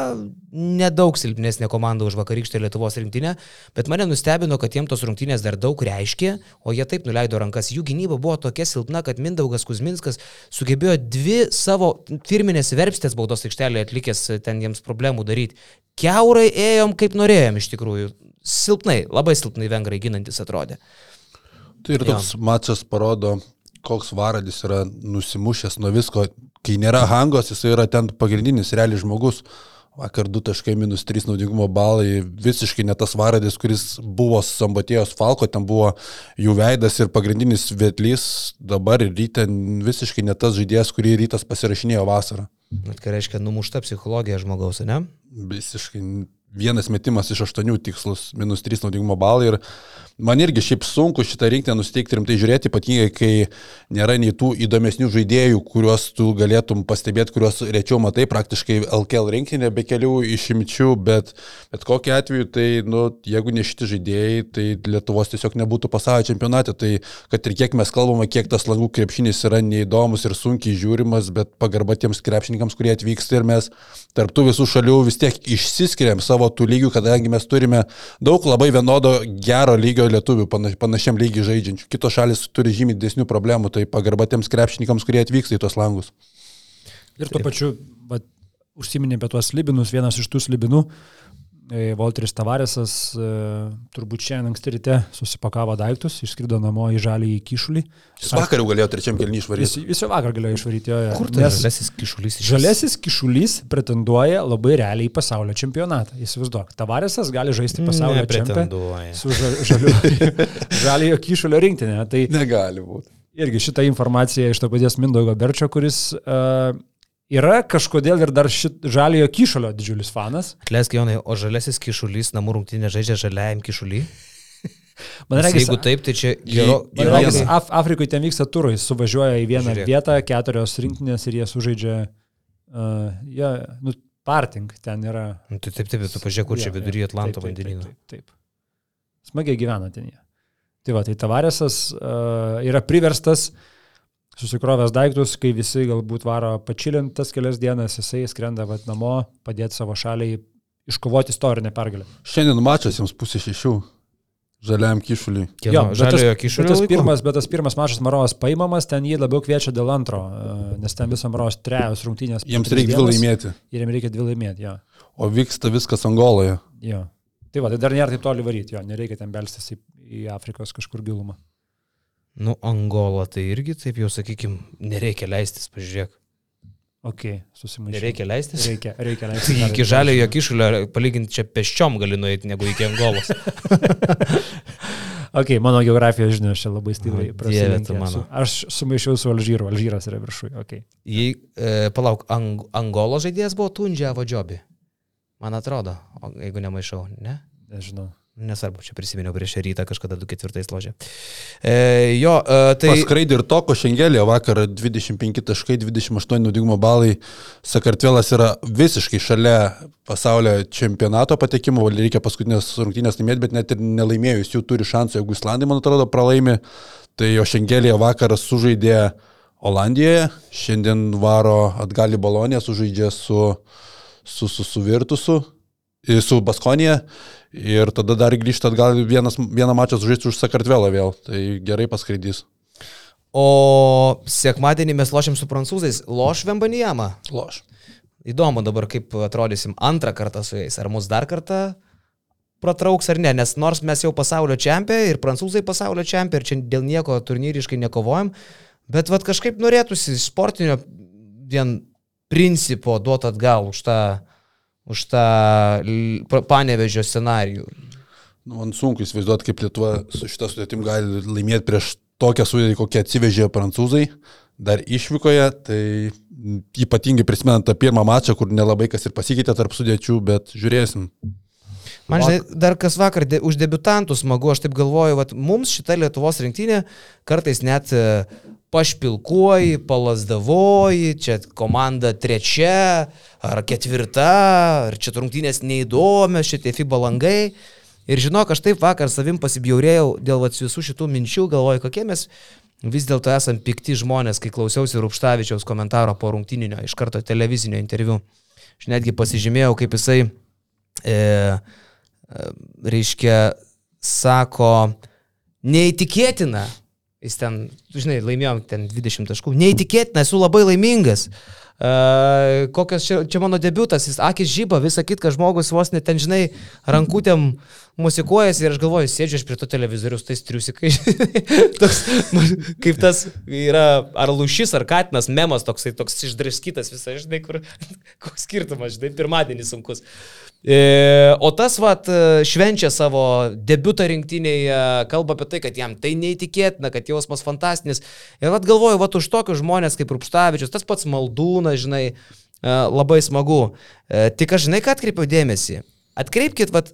A: nedaug silpnesnė komanda už vakarykštę Lietuvos rinktinę, bet mane nustebino, kad jiems tos rungtynės dar daug reiškė, o jie taip nuleido rankas. Jų gynyba buvo tokia silpna, kad Mindaugas Kuzminskas sugebėjo dvi savo firminės verpstės baudos aikštelėje atlikęs ten jiems problemų daryti. Keurai ėjom kaip norėjom iš tikrųjų. Silpnai, labai silpnai vengrai ginantis atrodė.
B: Tai ir toks jo. mačas parodo, koks varadis yra nusimušęs nuo visko kai nėra hangos, jis yra ten pagrindinis realiai žmogus. Vakar 2 taškai minus 3 naudingumo balai, visiškai ne tas varadis, kuris buvo Sambatėjos Falko, ten buvo jų veidas ir pagrindinis vietlys, dabar ir ryte visiškai ne tas žaidėjas, kurį rytas pasirašinėjo vasarą.
A: Bet ką reiškia numušta psichologija žmogaus, ne?
B: Visiškai vienas metimas iš aštuonių tikslus, minus 3 naudingumo balai ir man irgi šiaip sunku šitą rinktinę nusteikti rimtai žiūrėti, ypatingai kai nėra nei tų įdomesnių žaidėjų, kuriuos tu galėtum pastebėti, kuriuos rečiau matai, praktiškai LKL rinktinė be kelių išimčių, bet, bet kokiu atveju, tai, nu, jeigu ne šitie žaidėjai, tai Lietuvos tiesiog nebūtų pasaulio čempionate, tai kad ir kiek mes kalbame, kiek tas langų krepšinis yra neįdomus ir sunkiai žiūrimas, bet pagarba tiems krepšininkams, kurie atvyksta ir mes tarptų visų šalių vis tiek išsiskiriam savo tų lygių, kadangi mes turime daug labai vienodo gero lygio lietuvių panašiam lygiai žaidžiančių. Kitos šalis turi žymiai didesnių problemų, tai pagarba tiems krepšininkams, kurie atvyksta į tos langus.
C: Ir tuo pačiu, va, užsiminė apie tuos libinus, vienas iš tų libinų, Volteris e, Tavaresas e, turbūt šiandien anksti ryte susipakavo daiktus, išskrido namo į žalį į kišulį.
B: Jis vakar jau galėjo trečiam kelnį išvaryti.
C: Jis, jis jau vakar galėjo išvaryti jo.
A: Kur tas žalesis kišulys?
C: Žalesis kišulys pretenduoja labai realiai į pasaulio čempionatą. Įsivaizduok, Tavaresas gali žaisti pasaulio čempionatą su žaliu, žaliojo kišulio rinktinė. Tai
B: Negali būti.
C: Irgi šitą informaciją iš to paties Mindaugo Berčio, kuris uh, yra kažkodėl ir dar šit žaliojo kišulio didžiulis fanas.
A: Atleisk, Jonai, o žalesis kišulys namų rungtynė žaidžia žaliajam kišulį?
C: Man regis,
A: jeigu taip, tai čia gero.
C: Man regis, Af Afrikoje ten vyksta turai, suvažiuoja į vieną Žiūrėk. vietą, keturios rinktinės ir jie sužaidžia, uh, jie, nu, parting ten yra.
A: Nu, tai taip, taip, tu pažiūrėk, kur ja, čia viduryje Atlanto vandenyno.
C: Taip, taip, taip. Smagiai gyvena ten jie. Tai va, tai Tavaresas uh, yra priverstas uh, susikrovęs daiktus, kai visi galbūt varo pačilintas kelias dienas, jisai skrenda vat, namo, padėti savo šaliai iškovoti istorinę pergalę.
B: Šiandien mačas jums pusė šešių. Žaliam kišuliui.
C: Jo, žaliojo kišuliui. Bet tas, pirmas, bet tas pirmas mačas Marovas paimamas, ten jį labiau kviečia dėl antro, e, nes ten viso Marovas trejos rungtynės.
B: Jiems reikia dvi laimėti.
C: Ir jiems reikia dvi laimėti, jo.
B: O vyksta viskas Angoloje.
C: Jo. Tai va, tai dar nėra taip toli varyti, jo, nereikia ten belstis į, į Afrikos kažkur gilumą.
A: Nu, Angola tai irgi, taip jau sakykim, nereikia leistis, pažiūrėk.
C: Ok, susimaišyti.
A: Reikia leistis?
C: Reikia, reikia leistis.
A: iki žaliojo kišulio palyginti čia peščiom gali nueiti, negu iki Angolos.
C: ok, mano geografijos žinios čia labai stipriai
A: prasilenkia.
C: Aš sumaišiau su Alžyru, Alžyras yra viršui. Okay.
A: Jei, e, palauk, Ang Angolo žaidėjas buvo Tundžia Vadžiobi. Man atrodo, o jeigu nemaišau, ne?
C: Nežinau.
A: Nesvarbu, čia prisiminiau prieš rytą kažkada 2-4 ložė. E, jo, e, tai...
B: Paskraidė ir toko šengelė vakar 25 taškai, 28 naudingumo balai. Sakartvelas yra visiškai šalia pasaulio čempionato patekimo, reikia paskutinės rungtynės laimėti, bet net ir nelaimėjus jų turi šansų, jeigu Islandai, man atrodo, pralaimi. Tai jo šengelė vakar sužaidė Olandijoje, šiandien varo atgal į Boloniją, sužaidžia su, su, su, su Virtusu, su Baskonija Ir tada dar grįžta atgal vienas, vieną mačą sužaisti už Sakartvelą vėl. Tai gerai paskraidys.
A: O sekmadienį mes lošim su prancūzais. Loš Vembanijama.
B: Loš.
A: Įdomu dabar, kaip atrodysim antrą kartą su jais. Ar mus dar kartą pratrauks ar ne, nes nors mes jau pasaulio čempionai ir prancūzai pasaulio čempionai ir čia dėl nieko turnyriškai nekovojam, bet vad kažkaip norėtųsi sportinio vien principo duoti atgal už tą už tą panevežio scenarijų.
B: Nu, man sunku įsivaizduoti, kaip Lietuva su šitą sudėtim gali laimėti prieš tokią sudėtį, kokią atsivežė prancūzai, dar išvykoje, tai ypatingai prisimenant tą pirmą mačą, kur nelabai kas ir pasikeitė tarp sudėčių, bet žiūrėsim.
A: Man žinai, dar kas vakar de, už debutantų smagu, aš taip galvoju, kad mums šita Lietuvos rinktinė kartais net pašpilkuoji, palazdavoji, čia komanda trečia ar ketvirta, ar čia rungtynės neįdomios, čia tie FIBA langai. Ir žinok, aš taip vakar savim pasibjaurėjau dėl visų šitų minčių, galvoju, kokie mes vis dėlto esam pikti žmonės, kai klausiausi Rupštavičiaus komentaro po rungtyninio, iš karto televizinio interviu. Aš netgi pasižymėjau, kaip jisai, e, e, reiškia, sako, neįtikėtina, Jis ten, žinai, laimėjom ten 20 taškų. Neįtikėtina, esu labai laimingas. Uh, kokios čia, čia mano debutas, jis akis žyba, visa kita, žmogus vos net ten, žinai, rankutėm musikuojasi ir aš galvoju, sėdžiu aš prie to televizorius, tais triusikai. toks, kaip tas yra, ar lušis, ar katinas, memas toksai, toks išdraskytas visą, žinai, kur, koks skirtumas, žinai, pirmadienis sunkus. E, o tas, vat, švenčia savo debutą rinktiniai, kalba apie tai, kad jam tai neįtikėtina, kad jausmas fantastinis. Ir vat galvoju, vat už tokius žmonės kaip Rupštavičius, tas pats Maldūnas, žinai, e, labai smagu. E, tik aš žinai, ką atkreipiau dėmesį. Atkreipkite, vat,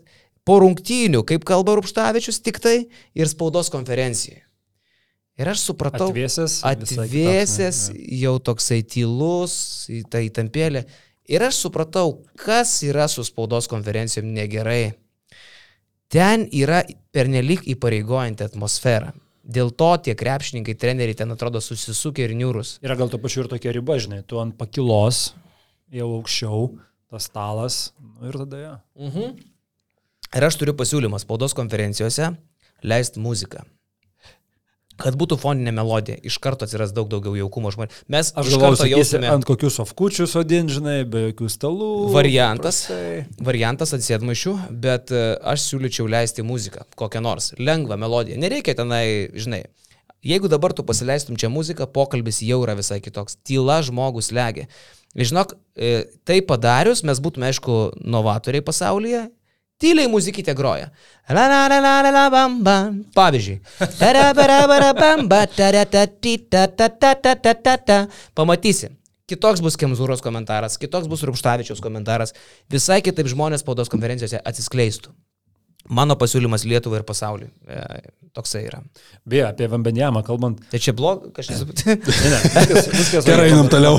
A: po rungtynių, kaip kalba Rupštavičius tik tai ir spaudos konferencijai. Ir aš supratau,
C: Atvėsęs.
A: atvėsęs,
C: kitoks,
A: jau toksai tylus, į tą įtampėlę. Ir aš supratau, kas yra su spaudos konferencijom negerai. Ten yra pernelyg įpareigojanti atmosfera. Dėl to tie krepšininkai, treneriai ten atrodo susisukę ir niūrus.
C: Yra gal to pačiu ir tokia riba, žinai, tu ant pakilos, jau aukščiau, tas stalas, nu, ir tada jo.
A: Mhm. Ir aš turiu pasiūlymą spaudos konferencijose leisti muziką. Kad būtų foninė melodija, iš karto atsiras daug daugiau jaukumo žmonių. Mes
C: Aš galvoju, sakysi,
A: jausime
C: ant kokių sofkučių sodin, žinai, be jokių stalų.
A: variantas,
C: paprastai.
A: variantas atsėdmaišių, bet e, aš siūlyčiau leisti muziką, kokią nors, lengvą melodiją. Nereikia tenai, žinai, jeigu dabar tu pasileistum čia muziką, pokalbis jau yra visai kitoks. Tyla žmogus legia. Žinok, e, tai padarius mes būtume, aišku, novatoriai pasaulyje. Tyliai muzikytė groja. La la la la la la bam bam. Pavyzdžiui. Tara bara bara bam ba tara ta ti ta ta ta ta ta ta ta. Pamatysi. Kitoks bus Kemzūros komentaras, kitoks bus Rupštavičiaus komentaras. Visai kitaip žmonės spaudos konferencijose atsiskleistų. Mano pasiūlymas Lietuvai ir pasauliui. E, toksai yra.
C: Beje, apie Vambenjamą kalbant.
A: Tai čia blog, kažkas.
C: Ne, ne, viskas, viskas
B: Gerai, einam toliau.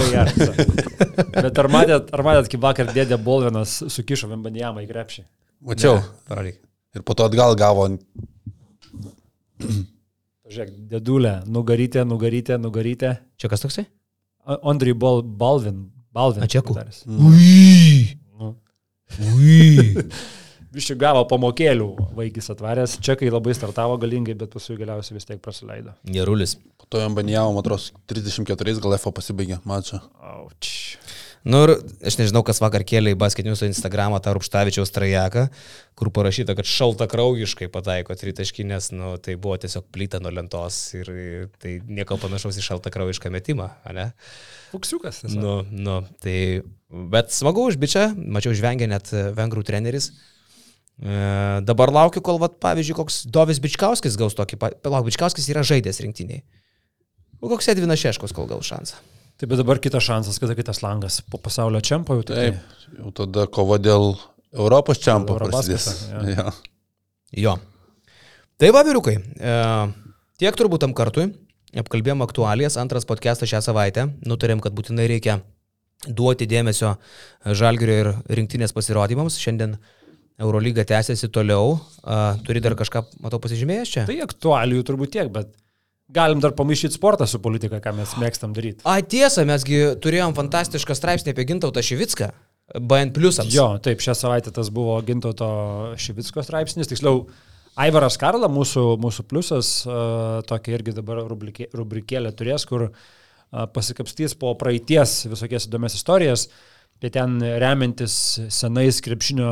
C: Bet ar matėt, ar matėt, kaip vakar dėdė Bolvinas sukišo Vambenjamą į krepšį?
B: Mačiau.
A: Parodyk.
B: Ir po to atgal gavo.
C: Žiūrėk, dėdulė, nugarytė, nugarytė, nugarytė.
A: Čia kas toksai?
C: Andriui Bal, Balvin. Balvin.
A: A, čekų?
C: komentaras.
A: Ui.
C: Nu.
A: Ui.
C: Viščių gavo pamokėlių vaikis atvaręs. Čekai labai startavo galingai, bet paskui galiausiai vis tiek praleido.
A: Gerulis.
B: Po to jam banijavo, man atrodo, 34 gal F pasibaigė mačą.
C: Auč.
A: Nu ir aš nežinau, kas vakar kėlė į basketinius Instagramą tą Rupštavičiaus trajeką, kur parašyta, kad šalta kraujiškai pataiko tritaškinės, nu tai buvo tiesiog plyta nuo lentos ir, tai nieko panašaus į šalta kraujišką metimą, ne?
C: Fuksiukas.
A: Nu, nu, tai, bet smagu už bičią, mačiau žvengia net e, vengrų treneris. E, dabar laukiu, kol, vat, pavyzdžiui, koks Dovis Bičkauskis gaus tokį, pa- palauk, Bičkauskis yra žaidęs rinktiniai. O koks Edvinas Šeškos kol gal šansą?
C: Taip, bet dabar kitas šansas, kada kitas langas po pasaulio čempio jau tai.
B: Taip, jau tada kova dėl Europos čempio prasidės.
C: jo.
B: Ja.
A: Jo. Tai va, vyrukai, e, tiek turbūt tam kartui. Apkalbėjom aktualijas, antras podcastas šią savaitę. Nutarėm, kad būtinai reikia duoti dėmesio žalgerio ir rinktinės pasirodymams. Šiandien Eurolyga tęsiasi toliau. A, turi dar kažką, matau, pasižymėjęs čia?
C: Tai aktualijų turbūt tiek, bet galim dar pamaišyti sportą su politika, ką mes mėgstam daryti.
A: A, tiesa, mesgi turėjom fantastišką straipsnį apie Gintautą Šivicką. BN pliusams.
C: Jo, taip, šią savaitę tas buvo Gintoto Šivicko straipsnis, tiksliau, Aivaras Karla, mūsų, mūsų pliusas, tokia irgi dabar rubrikė, rubrikėlė turės, kur pasikapstys po praeities visokias įdomias istorijas. Tai ten remiantis senais krepšinio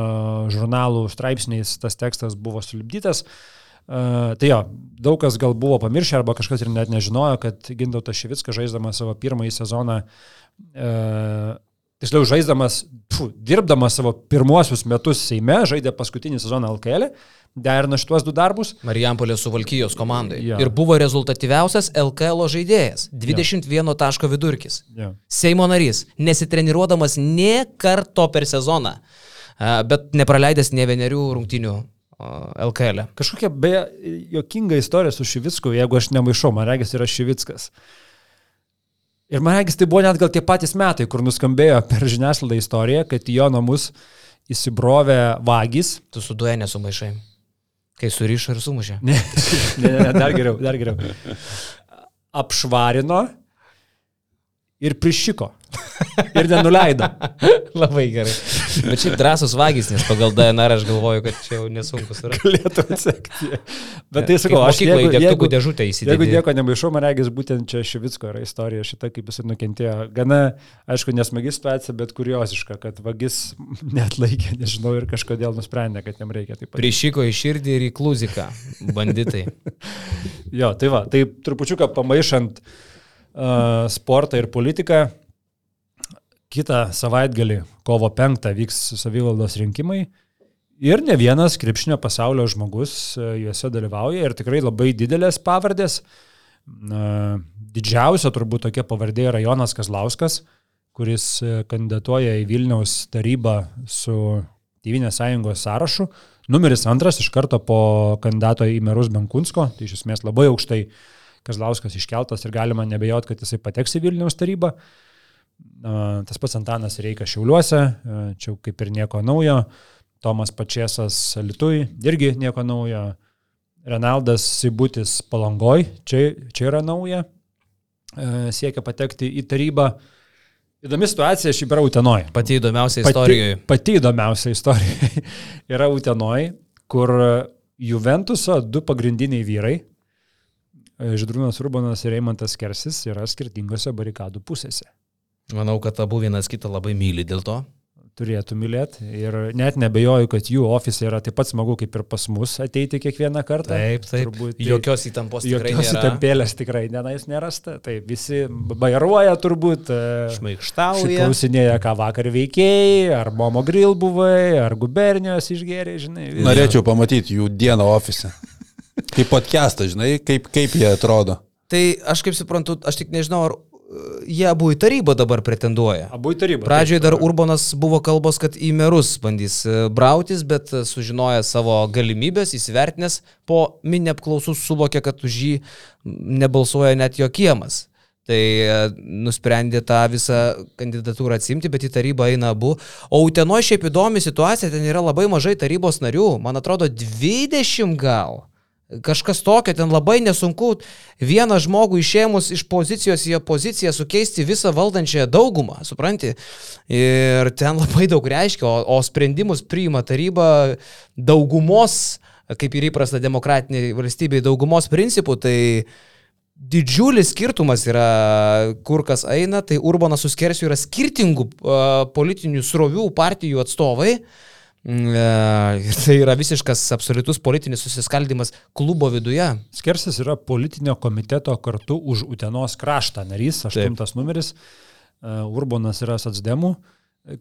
C: žurnalų straipsniais tas tekstas buvo sulibdytas. Uh, tai jo, daug kas gal buvo pamiršę arba kažkas ir net nežinojo, kad Gintautas Šivickas žaisdamas savo pirmąjį sezoną uh, tiksliau žaisdamas, pfu, dirbdamas savo pirmuosius metus Seime, žaidė paskutinį sezoną LKL, derina šituos du darbus.
A: Marijampolė su Valkyjos komandai.
C: Jo.
A: Ir buvo rezultatyviausias LKL žaidėjas. 21 taško vidurkis.
C: Jo.
A: Seimo narys, nesitreniruodamas nie karto per sezoną, bet nepraleidęs ne vienerių rungtinių LKL. -e.
C: Kažkokia beje jokinga istorija su Šivicku, jeigu aš nemaišau, man regis yra Šivickas. Ir man regis tai buvo net gal tie patys metai, kur nuskambėjo per žiniasklaidą istorija, kad į jo namus įsibrovė vagis.
A: Tu su duoja nesumaišai. Kai surišo ir sumušė.
C: Ne, ne, ne, dar geriau, dar geriau. Apšvarino ir prišiko. ir nenuleido.
A: Labai gerai. Bet šiaip drąsus vagys, nes pagal DNR aš galvoju, kad čia jau nesunku surasti.
C: Galėtų atsekti. Bet tai sakau, aš jeigu,
A: degtukų
C: jeigu,
A: dėžutę
C: jeigu
A: įsidėjau.
C: nieko nemaišau, man regis būtent čia Šivicko yra istorija šita, kaip jis nukentėjo. Gana, aišku, nesmagi situacija, bet kurioziška, kad vagis net laikė, nežinau, ir kažkodėl nusprendė, kad jam reikia taip pat.
A: Prišyko į širdį ir į kluziką. Banditai.
C: Jo, tai va, tai trupučiuką pamaišant sportą ir politiką, kitą savaitgalį, kovo 5, vyks savivaldos rinkimai. Ir ne vienas krepšinio pasaulio žmogus juose dalyvauja ir tikrai labai didelės pavardės. Didžiausia turbūt tokia pavardė yra Jonas Kazlauskas, kuris kandidatuoja į Vilniaus tarybą su Tyvinės sąjungos sąrašu. Numeris antras iš karto po kandidato į merus Benkunsko, tai iš esmės labai aukštai Kazlauskas iškeltas ir galima nebejot, kad jisai pateks į Vilniaus tarybą. Tas pats Antanas Reikas Šiauliuose, čia kaip ir nieko naujo. Tomas Pačiesas Lietuvai, irgi nieko naujo. Renaldas Sibutis Palangoj, čia, čia yra nauja. Siekia patekti į tarybą. Įdomi situacija šiaip yra Utenoje.
A: Pati įdomiausia istorijoje.
C: Pati, pati įdomiausia istorija yra Utenoje, kur Juventuso du pagrindiniai vyrai, Židrūnas Urbanas ir Eimantas Kersis, yra skirtingose barikadų pusėse.
A: Manau, kad abu vienas kitą labai myli dėl to.
C: turėtų mylėti. Ir net nebejoju, kad jų ofisai yra taip pat smagu kaip ir pas mus ateiti kiekvieną kartą.
A: Taip, taip.
C: Turbūt, tai
A: Jokios įtampos tikrai
C: Jokios
A: nėra.
C: įtampėlės tikrai nenais nerasta. Tai visi bairuoja turbūt. e,
A: Šmaikštauja.
C: Klausinėja, ką vakar veikėjai, ar Momo Grill buvai, ar gubernijos išgėrė, žinai. vis-
B: Norėčiau pamatyti jų dieną ofise. Kaip podcastą, žinai, kaip, kaip jie atrodo.
A: Tai aš kaip suprantu, aš tik nežinau, ar uh, jie abu į tarybą dabar pretenduoja.
C: Abu į tarybą.
A: Pradžioje dar Urbanas buvo kalbos, kad į merus bandys e, brautis, bet e, sužinoję savo galimybės, įsivertinęs po mini apklausų suvokė, kad už jį nebalsuoja net jo kiemas. Tai e, nusprendė tą visą kandidatūrą atsimti, bet į tarybą eina abu. O Utenoje šiaip įdomi situacija, ten yra labai mažai tarybos narių, man atrodo 20 gal. Kažkas tokio, ten labai nesunku vieną žmogų išėmus iš pozicijos į opoziciją sukeisti visą valdančiąją daugumą, supranti? Ir ten labai daug reiškia, o, o sprendimus priima taryba daugumos, kaip ir įprasta demokratiniai valstybei, daugumos principų, tai didžiulis skirtumas yra, kur kas eina, tai Urbanas su Skersiu yra skirtingų uh, politinių srovių partijų atstovai. Ir tai yra visiškas absoliutus politinis susiskaldimas klubo viduje.
C: Skersis yra politinio komiteto kartu už Utenos kraštą narys, aštuntas numeris. E, Urbonas yra Satsdemų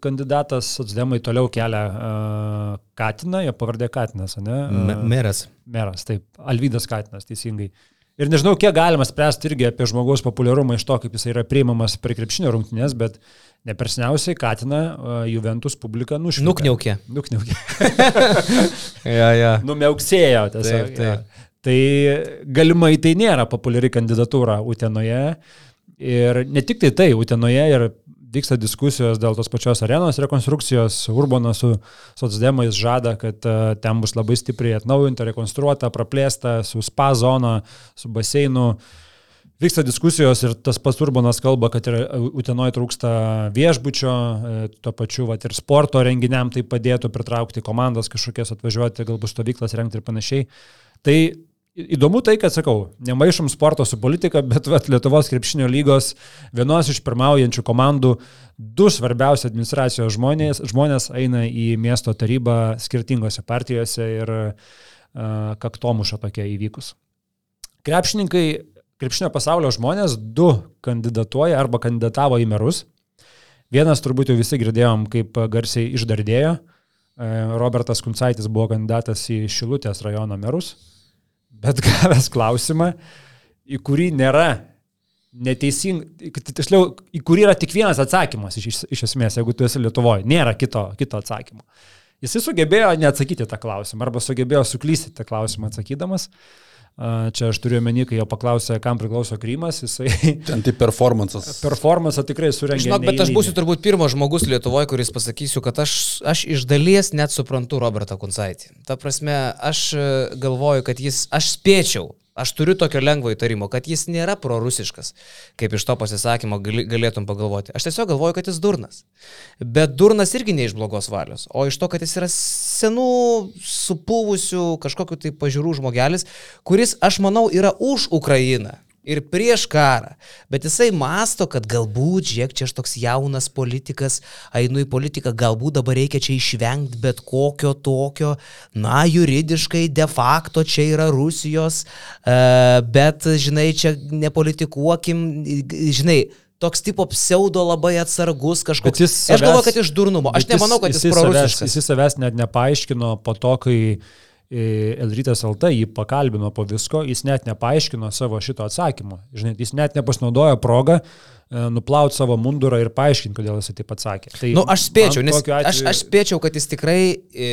C: kandidatas, Satsdemai toliau kelia uh, Katiną, jo pavardė Katinas, ne? Uh,
A: Meras.
C: meras, taip, Alvydas Katinas, teisingai. Ir nežinau, kiek galima spręsti irgi apie žmogaus populiarumą iš to, kaip jis yra priimamas prie krepšinio rungtynės, bet nepersniausiai Katina uh, Juventus publika nušniukė.
A: Nukniaukė.
C: Nukniaukė.
A: Ja, ja.
C: Numeuksėjo tiesiog.
A: Taip, taip.
C: jo. Tai galimai tai nėra populiari kandidatūra Utenoje. Ir ne tik tai tai, Utenoje ir vyksta diskusijos dėl tos pačios arenos rekonstrukcijos. Urbanas su socdemais žada, kad e, ten bus labai stipriai atnaujinta, rekonstruota, praplėsta, su spa zona, su baseinu. Vyksta diskusijos ir tas pats Urbanas kalba, kad ir Utenoje trūksta viešbučio, e, tuo pačiu vat, ir sporto renginiam tai padėtų pritraukti komandas kažkokias atvažiuoti, galbūt stovyklas rengti ir panašiai. Tai įdomu tai, kad sakau, nemaišom sporto su politika, bet vat, Lietuvos krepšinio lygos vienos iš pirmaujančių komandų du svarbiausi administracijos žmonės, žmonės eina į miesto tarybą skirtingose partijose ir uh, kaktomuša tokia įvykus. Krepšininkai, krepšinio pasaulio žmonės, du kandidatuoja arba kandidatavo į merus. Vienas turbūt jau visi girdėjom, kaip garsiai išdardėjo. E, Robertas Kuncaitis buvo kandidatas į Šilutės rajono merus, bet gavęs klausimą, į kurį nėra neteisingai, tiksliau, į kurį yra tik vienas atsakymas iš, iš, iš esmės, jeigu tu esi Lietuvoje, nėra kito, kito atsakymo. Jisai sugebėjo neatsakyti tą klausimą arba sugebėjo suklysti tą klausimą atsakydamas. A, Čia aš turiu omeny, kai jo paklausė, kam priklauso Krymas, jisai
B: Ten tai performances.
C: performance tikrai surengė.
A: Žinok, bet aš būsiu turbūt pirmas žmogus Lietuvoje, kuris pasakysiu, kad aš, aš iš dalies net suprantu Robertą Kunsaitį. Ta prasme, aš e, galvoju, kad jis, aš spėčiau, Aš turiu tokio lengvo įtarimo, kad jis nėra prorusiškas, kaip iš to pasisakymo galėtum pagalvoti. Aš tiesiog galvoju, kad jis durnas. Bet durnas irgi ne iš blogos valios, o iš to, kad jis yra senų, supūvusių kažkokiu tai pažiūrų žmogelis, kuris, aš manau, yra už Ukrainą ir prieš karą. Bet jisai masto, kad galbūt, žiūrėk, čia aš toks jaunas politikas, einu į politiką, galbūt dabar reikia čia išvengti bet kokio tokio, na, juridiškai de facto čia yra Rusijos, uh, bet, žinai, čia nepolitikuokim, žinai, toks tipo pseudo labai atsargus kažkoks. Savęs, aš galvoju, kad iš durnumo. Aš nemanau, kad jis, jis prorusiškas.
C: Jis savęs net nepaaiškino po to, kai Elrytas LT jį pakalbino po visko, jis net nepaaiškino savo šito atsakymo. Žinai, jis net nepasinaudojo progą nuplauti savo mundurą ir paaiškinti, kodėl jis taip atsakė. Tai
A: nu, aš spėčiau, nes atveju... aš, aš spėčiau, kad jis tikrai e,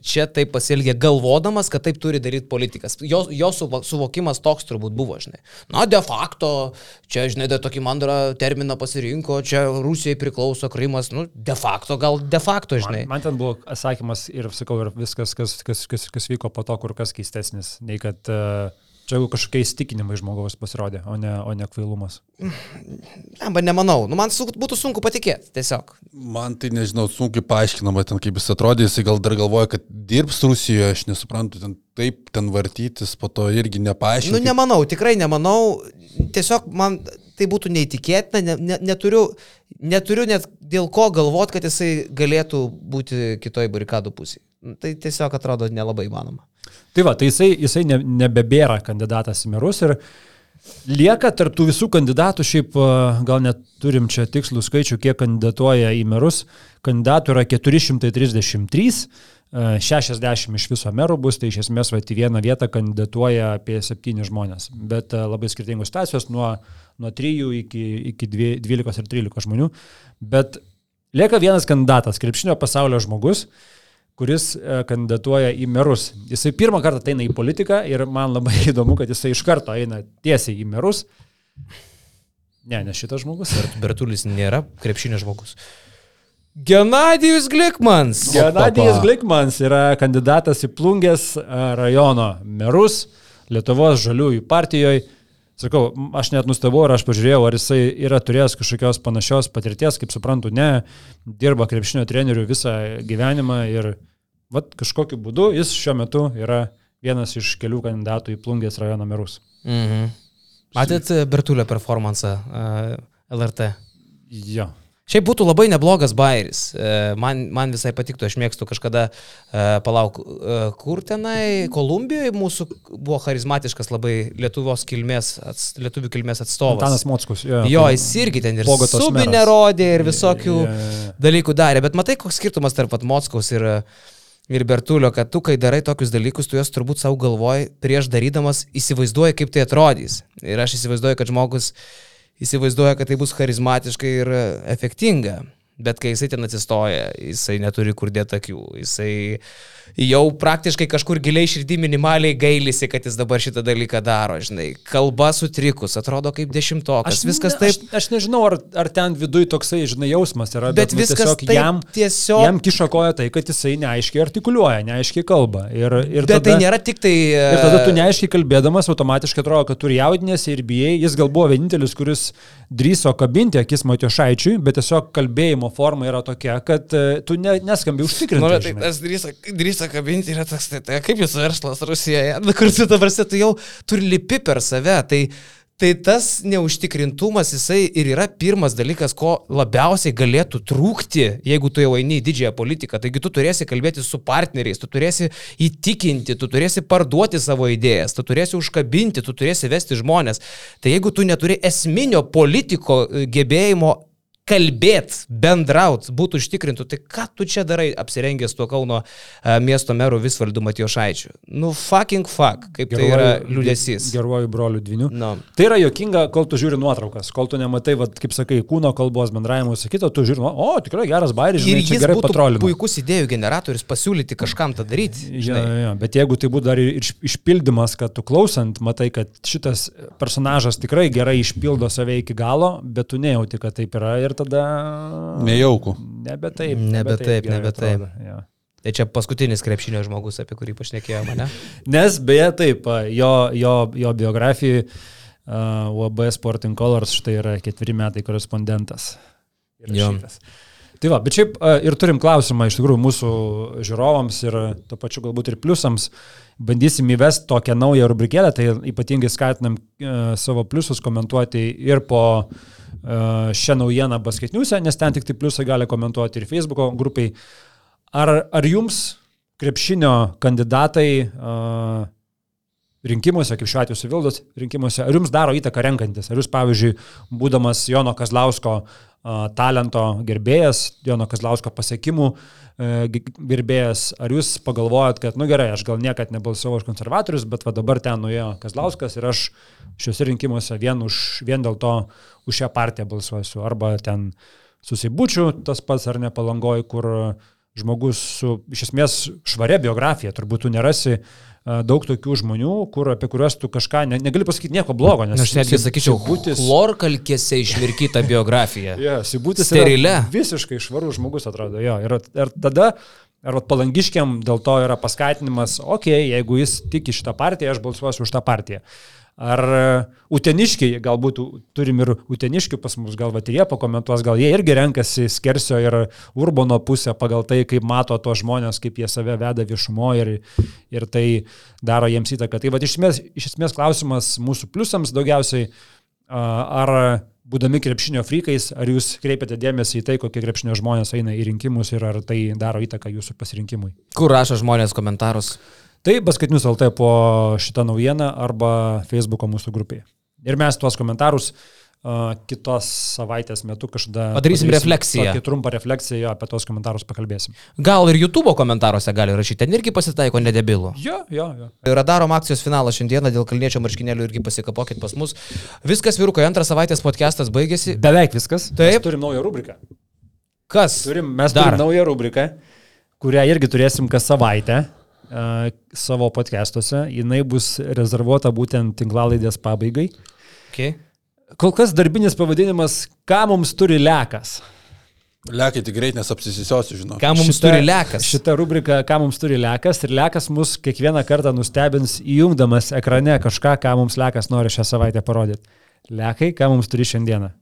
A: čia taip pasielgė galvodamas, kad taip turi daryti politikas. Jo, jo suvokimas toks turbūt buvo, žinai. Na, de facto, čia, žinai, de tokį mandrą terminą pasirinko, čia Rusijai priklauso Krymas, nu, de facto, gal de facto, žinai.
C: Man, man ten buvo atsakymas ir, sakau, ir viskas, kas, kas, kas, kas vyko po to, kur kas keistesnis, nei kad uh, Čia jau kažkokie įstikinimai žmogaus pasirodė, o ne, o ne kvailumas.
A: Arba nemanau, nu, man su, būtų sunku patikėti, tiesiog.
B: Man tai nežinau, sunkiai paaiškinama ten, kaip jis atrodė, jis gal dar galvoja, kad dirbs Rusijoje, aš nesuprantu, ten taip, ten vartytis, po to irgi nepaaiškinti.
A: Nu, nemanau, tikrai nemanau, tiesiog man tai būtų neįtikėtina, ne, ne, neturiu, neturiu net dėl ko galvoti, kad jisai galėtų būti kitoj barikadų pusėje. Tai tiesiog atrodo nelabai įmanoma.
C: Tai va, tai jisai, jisai ne, nebebėra kandidatas į merus ir lieka tarptų visų kandidatų, šiaip gal net turim čia tikslų skaičių, kiek kandidatuoja į merus. Kandidatų yra 433. 60 iš viso merų bus, tai iš esmės va, į vieną vietą kandidatuoja apie 7 žmonės, bet labai skirtingos situacijos, nuo, nuo 3 iki, iki 12 ir 13 žmonių. Bet lieka vienas kandidatas, krepšinio pasaulio žmogus, uh, kuris e, kandidatuoja į merus. Jisai pirmą kartą eina į politiką ir man labai įdomu, kad jisai iš karto eina tiesiai į merus. Ne, ne šitas žmogus.
A: Bertulis nėra krepšinio žmogus. Genadijus Glikmans.
C: Genadijus Glikmans yra kandidatas į Plungės e, rajono merus Lietuvos žaliųjų partijoje. Sakau, aš net nustebau ir aš pažiūrėjau, ar jisai yra turėjęs kažkokios panašios patirties, kaip suprantu, ne, dirba krepšinio treneriu visą gyvenimą ir vat, kažkokiu būdu jis šiuo metu yra vienas iš kelių kandidatų į Plungės rajono merus.
A: Mhm. Matėt Bertulio performance uh, LRT?
C: Jo.
A: Šiaip būtų labai neblogas bairis. E, man, man visai patiktų, aš mėgstu kažkada, e, palauk, e, kur tenai, Kolumbijoje mūsų buvo charizmatiškas labai lietuvos kilmės, ats, lietuvių kilmės atstovas.
C: Antanas Mockus, jo.
A: Jo, jis irgi ten ir subinę rodė ir visokių yeah, yeah, yeah. dalykų darė. Bet matai, koks skirtumas tarp Mockaus ir, ir Bertulio, kad tu, kai darai tokius dalykus, tu juos turbūt savo galvoj prieš darydamas įsivaizduoji, kaip tai atrodys. Ir aš įsivaizduoju, kad žmogus įsivaizduoja, kad tai bus charizmatiškai ir efektinga. Bet kai jisai ten atsistoja, jisai neturi kur dėti akių, jisai jau praktiškai kažkur giliai širdį minimaliai gailisi, kad jis dabar šitą dalyką daro, žinai. Kalba sutrikus, atrodo kaip dešimtokas, aš, viskas taip.
C: Aš, aš nežinau, ar, ar ten viduj toksai, žinai, jausmas yra,
A: bet, bet nu, viskas tiesiog jam,
C: tiesiog... jam kiša koja tai, kad jisai neaiškiai artikuliuoja, neaiškiai kalba. Ir, ir
A: bet tada, tai nėra tik tai...
C: Ir tada tu neaiškiai kalbėdamas automatiškai atrodo, kad turi jaudinėsi ir bijai, jis gal buvo vienintelis, kuris drįso kabinti akis Matijošaičiui, bet tiesiog kalbėjimo forma yra tokia, kad e, tu ne, neskambi užtikrinti. Nu,
A: tai tas drįso, drįso kabinti yra toks, tai, tai kaip jūsų verslas Rusijoje, nu, kur tu dabar tu jau turi lipi per save, tai Tai tas neužtikrintumas, jisai ir yra pirmas dalykas, ko labiausiai galėtų trūkti, jeigu tu jau eini į didžiąją politiką. Taigi tu turėsi kalbėti su partneriais, tu turėsi įtikinti, tu turėsi parduoti savo idėjas, tu turėsi užkabinti, tu turėsi vesti žmonės. Tai jeigu tu neturi esminio politiko gebėjimo kalbėt, bendraut, būtų užtikrintų, tai ką tu čia darai apsirengęs tuo Kauno uh, miesto meru Visvaldu Matijošaičiu? Nu, fucking fuck, kaip geruoju, tai yra liūdėsys.
C: Geruoju broliu dviniu. No. Tai yra jokinga, kol tu žiūri nuotraukas, kol tu nematai, vat, kaip sakai, kūno kalbos bendravimo, sakyto, tu žiūri, o, tikrai geras bairis, žinai,
A: jis gerai patrolina. Puikus idėjų generatorius pasiūlyti kažkam tą daryti.
C: Ja, ja, bet jeigu tai būtų dar ir išpildymas, kad tu klausant, matai, kad šitas personažas tikrai gerai išpildo save iki galo, bet tu nejauti, kad taip yra ir tada...
B: Nejauku.
C: Nebe taip.
A: Nebe taip, nebe taip.
C: Ja.
A: Tai čia paskutinis krepšinio žmogus, apie kurį pašnekėjome, ne?
C: Nes beje taip, jo, jo, jo biografijai uh, UAB Sporting Colors štai yra ketveri metai korespondentas. Tai va, bet šiaip ir turim klausimą iš tikrųjų mūsų žiūrovams ir to pačiu galbūt ir pliusams. Bandysim įvesti tokią naują rubrikėlę, tai ypatingai skatinam savo pliusus komentuoti ir po uh, šią naujieną basketniuose, nes ten tik tai pliusai gali komentuoti ir Facebook grupiai. Ar, ar jums krepšinio kandidatai uh, rinkimuose, kaip šiuo atveju Suvildos rinkimuose, ar jums daro įtaką renkantis? Ar jūs, pavyzdžiui, būdamas Jono Kazlausko talento gerbėjas, Jono Kazlausko pasiekimų uh, gerbėjas, ar jūs pagalvojat, kad, nu gerai, aš gal niekad nebalsavau už konservatorius, bet va dabar ten nuėjo Kazlauskas ir aš šiuose rinkimuose vien, už, vien dėl to už šią partiją balsuosiu. Arba ten susibučiu tas pats ar nepalangoju, kur žmogus su iš esmės švaria biografija, turbūt tu nerasi daug tokių žmonių, kur, apie kuriuos tu kažką ne, negali pasakyti nieko blogo. Nes
A: Aš netgi sakyčiau,
C: Sibutis-
A: chlorkalkėse išmirkyta biografija.
C: Ja, Sibutis
A: Sterile.
C: yra visiškai švarus žmogus, atrodo. Jo. Ir, ir tada, ar palangiškiam dėl to yra paskatinimas, okei, okay, jeigu jis tiki šitą partiją, aš balsuosiu už tą partiją. Ar e, uteniškiai, galbūt turim ir uteniškių pas mus, gal va ir jie pakomentuos, gal jie irgi renkasi skersio ir urbono pusę pagal tai, kaip mato tos žmonės, kaip jie save veda viešumo ir, ir tai daro jiems įtaką. Tai va iš esmės, iš esmės klausimas mūsų pliusams daugiausiai, ar būdami krepšinio frykais, ar jūs kreipiate dėmesį į tai, kokie krepšinio žmonės eina į rinkimus ir ar tai daro įtaką jūsų pasirinkimui.
A: Kur rašo žmonės komentarus?
C: Tai basketinius LT po šitą naujieną arba Facebook'o mūsų grupėje. Ir mes tuos komentarus uh, kitos savaitės metu kažkada
A: Padarysim refleksiją.
C: Tokį trumpą refleksiją apie tuos komentarus pakalbėsim.
A: Gal ir YouTube komentaruose gali rašyti, ten irgi pasitaiko nedebilų.
C: Jo, jo, jo.
A: Radarom akcijos finalas šiandieną dėl kalniečio marškinėlių irgi pasikapokit pas mus. Viskas, vyrukai, antras savaitės podcastas baigėsi.
C: Beveik viskas.
A: Taip.
C: Mes turim naują rubriką.
A: Kas?
C: Turim, mes
A: Dar.
C: turim naują rubriką, kurią irgi turėsim kas savaitę savo podcastuose. Jis bus rezervuota būtent tinklalaidės pabaigai.
A: Okay.
C: Kol kas darbinis pavadinimas, ką mums turi lekas.
B: Lekite greit, nes apsisisiosiu, žinau.
A: Ką mums turi lekas?
C: Šita rubrika, ką mums turi lekas. Ir lekas mus kiekvieną kartą nustebins įjungdamas ekrane kažką, ką mums lekas nori šią savaitę parodyti. Lekai, ką mums turi šiandieną.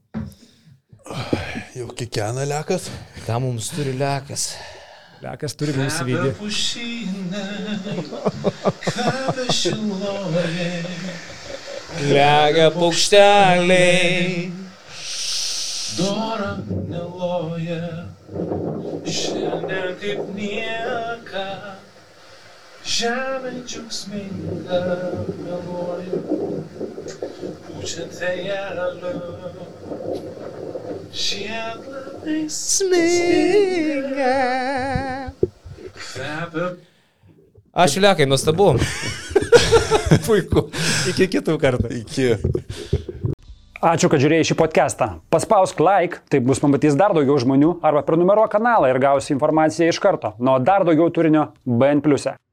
B: Jau kikena lekas.
A: Ką mums turi lekas?
C: Lekas turi mums video.
A: Lega paukšteliai.
D: Dora neloja, šiandien kaip nieka, žemė džiaugsminga meluoja, pučiant vėjelio, žiedlapiai sminga, kvepia
A: Ačiū lekai, nuostabu.
C: Puiku. Iki kitų kartų.
B: Iki.
E: Ačiū, kad žiūrėjai šį podcastą. Paspausk like, taip bus pamatys dar daugiau žmonių, arba prenumeruok kanalą ir gausi informaciją iš karto. Nuo dar daugiau turinio BN ⁇. e.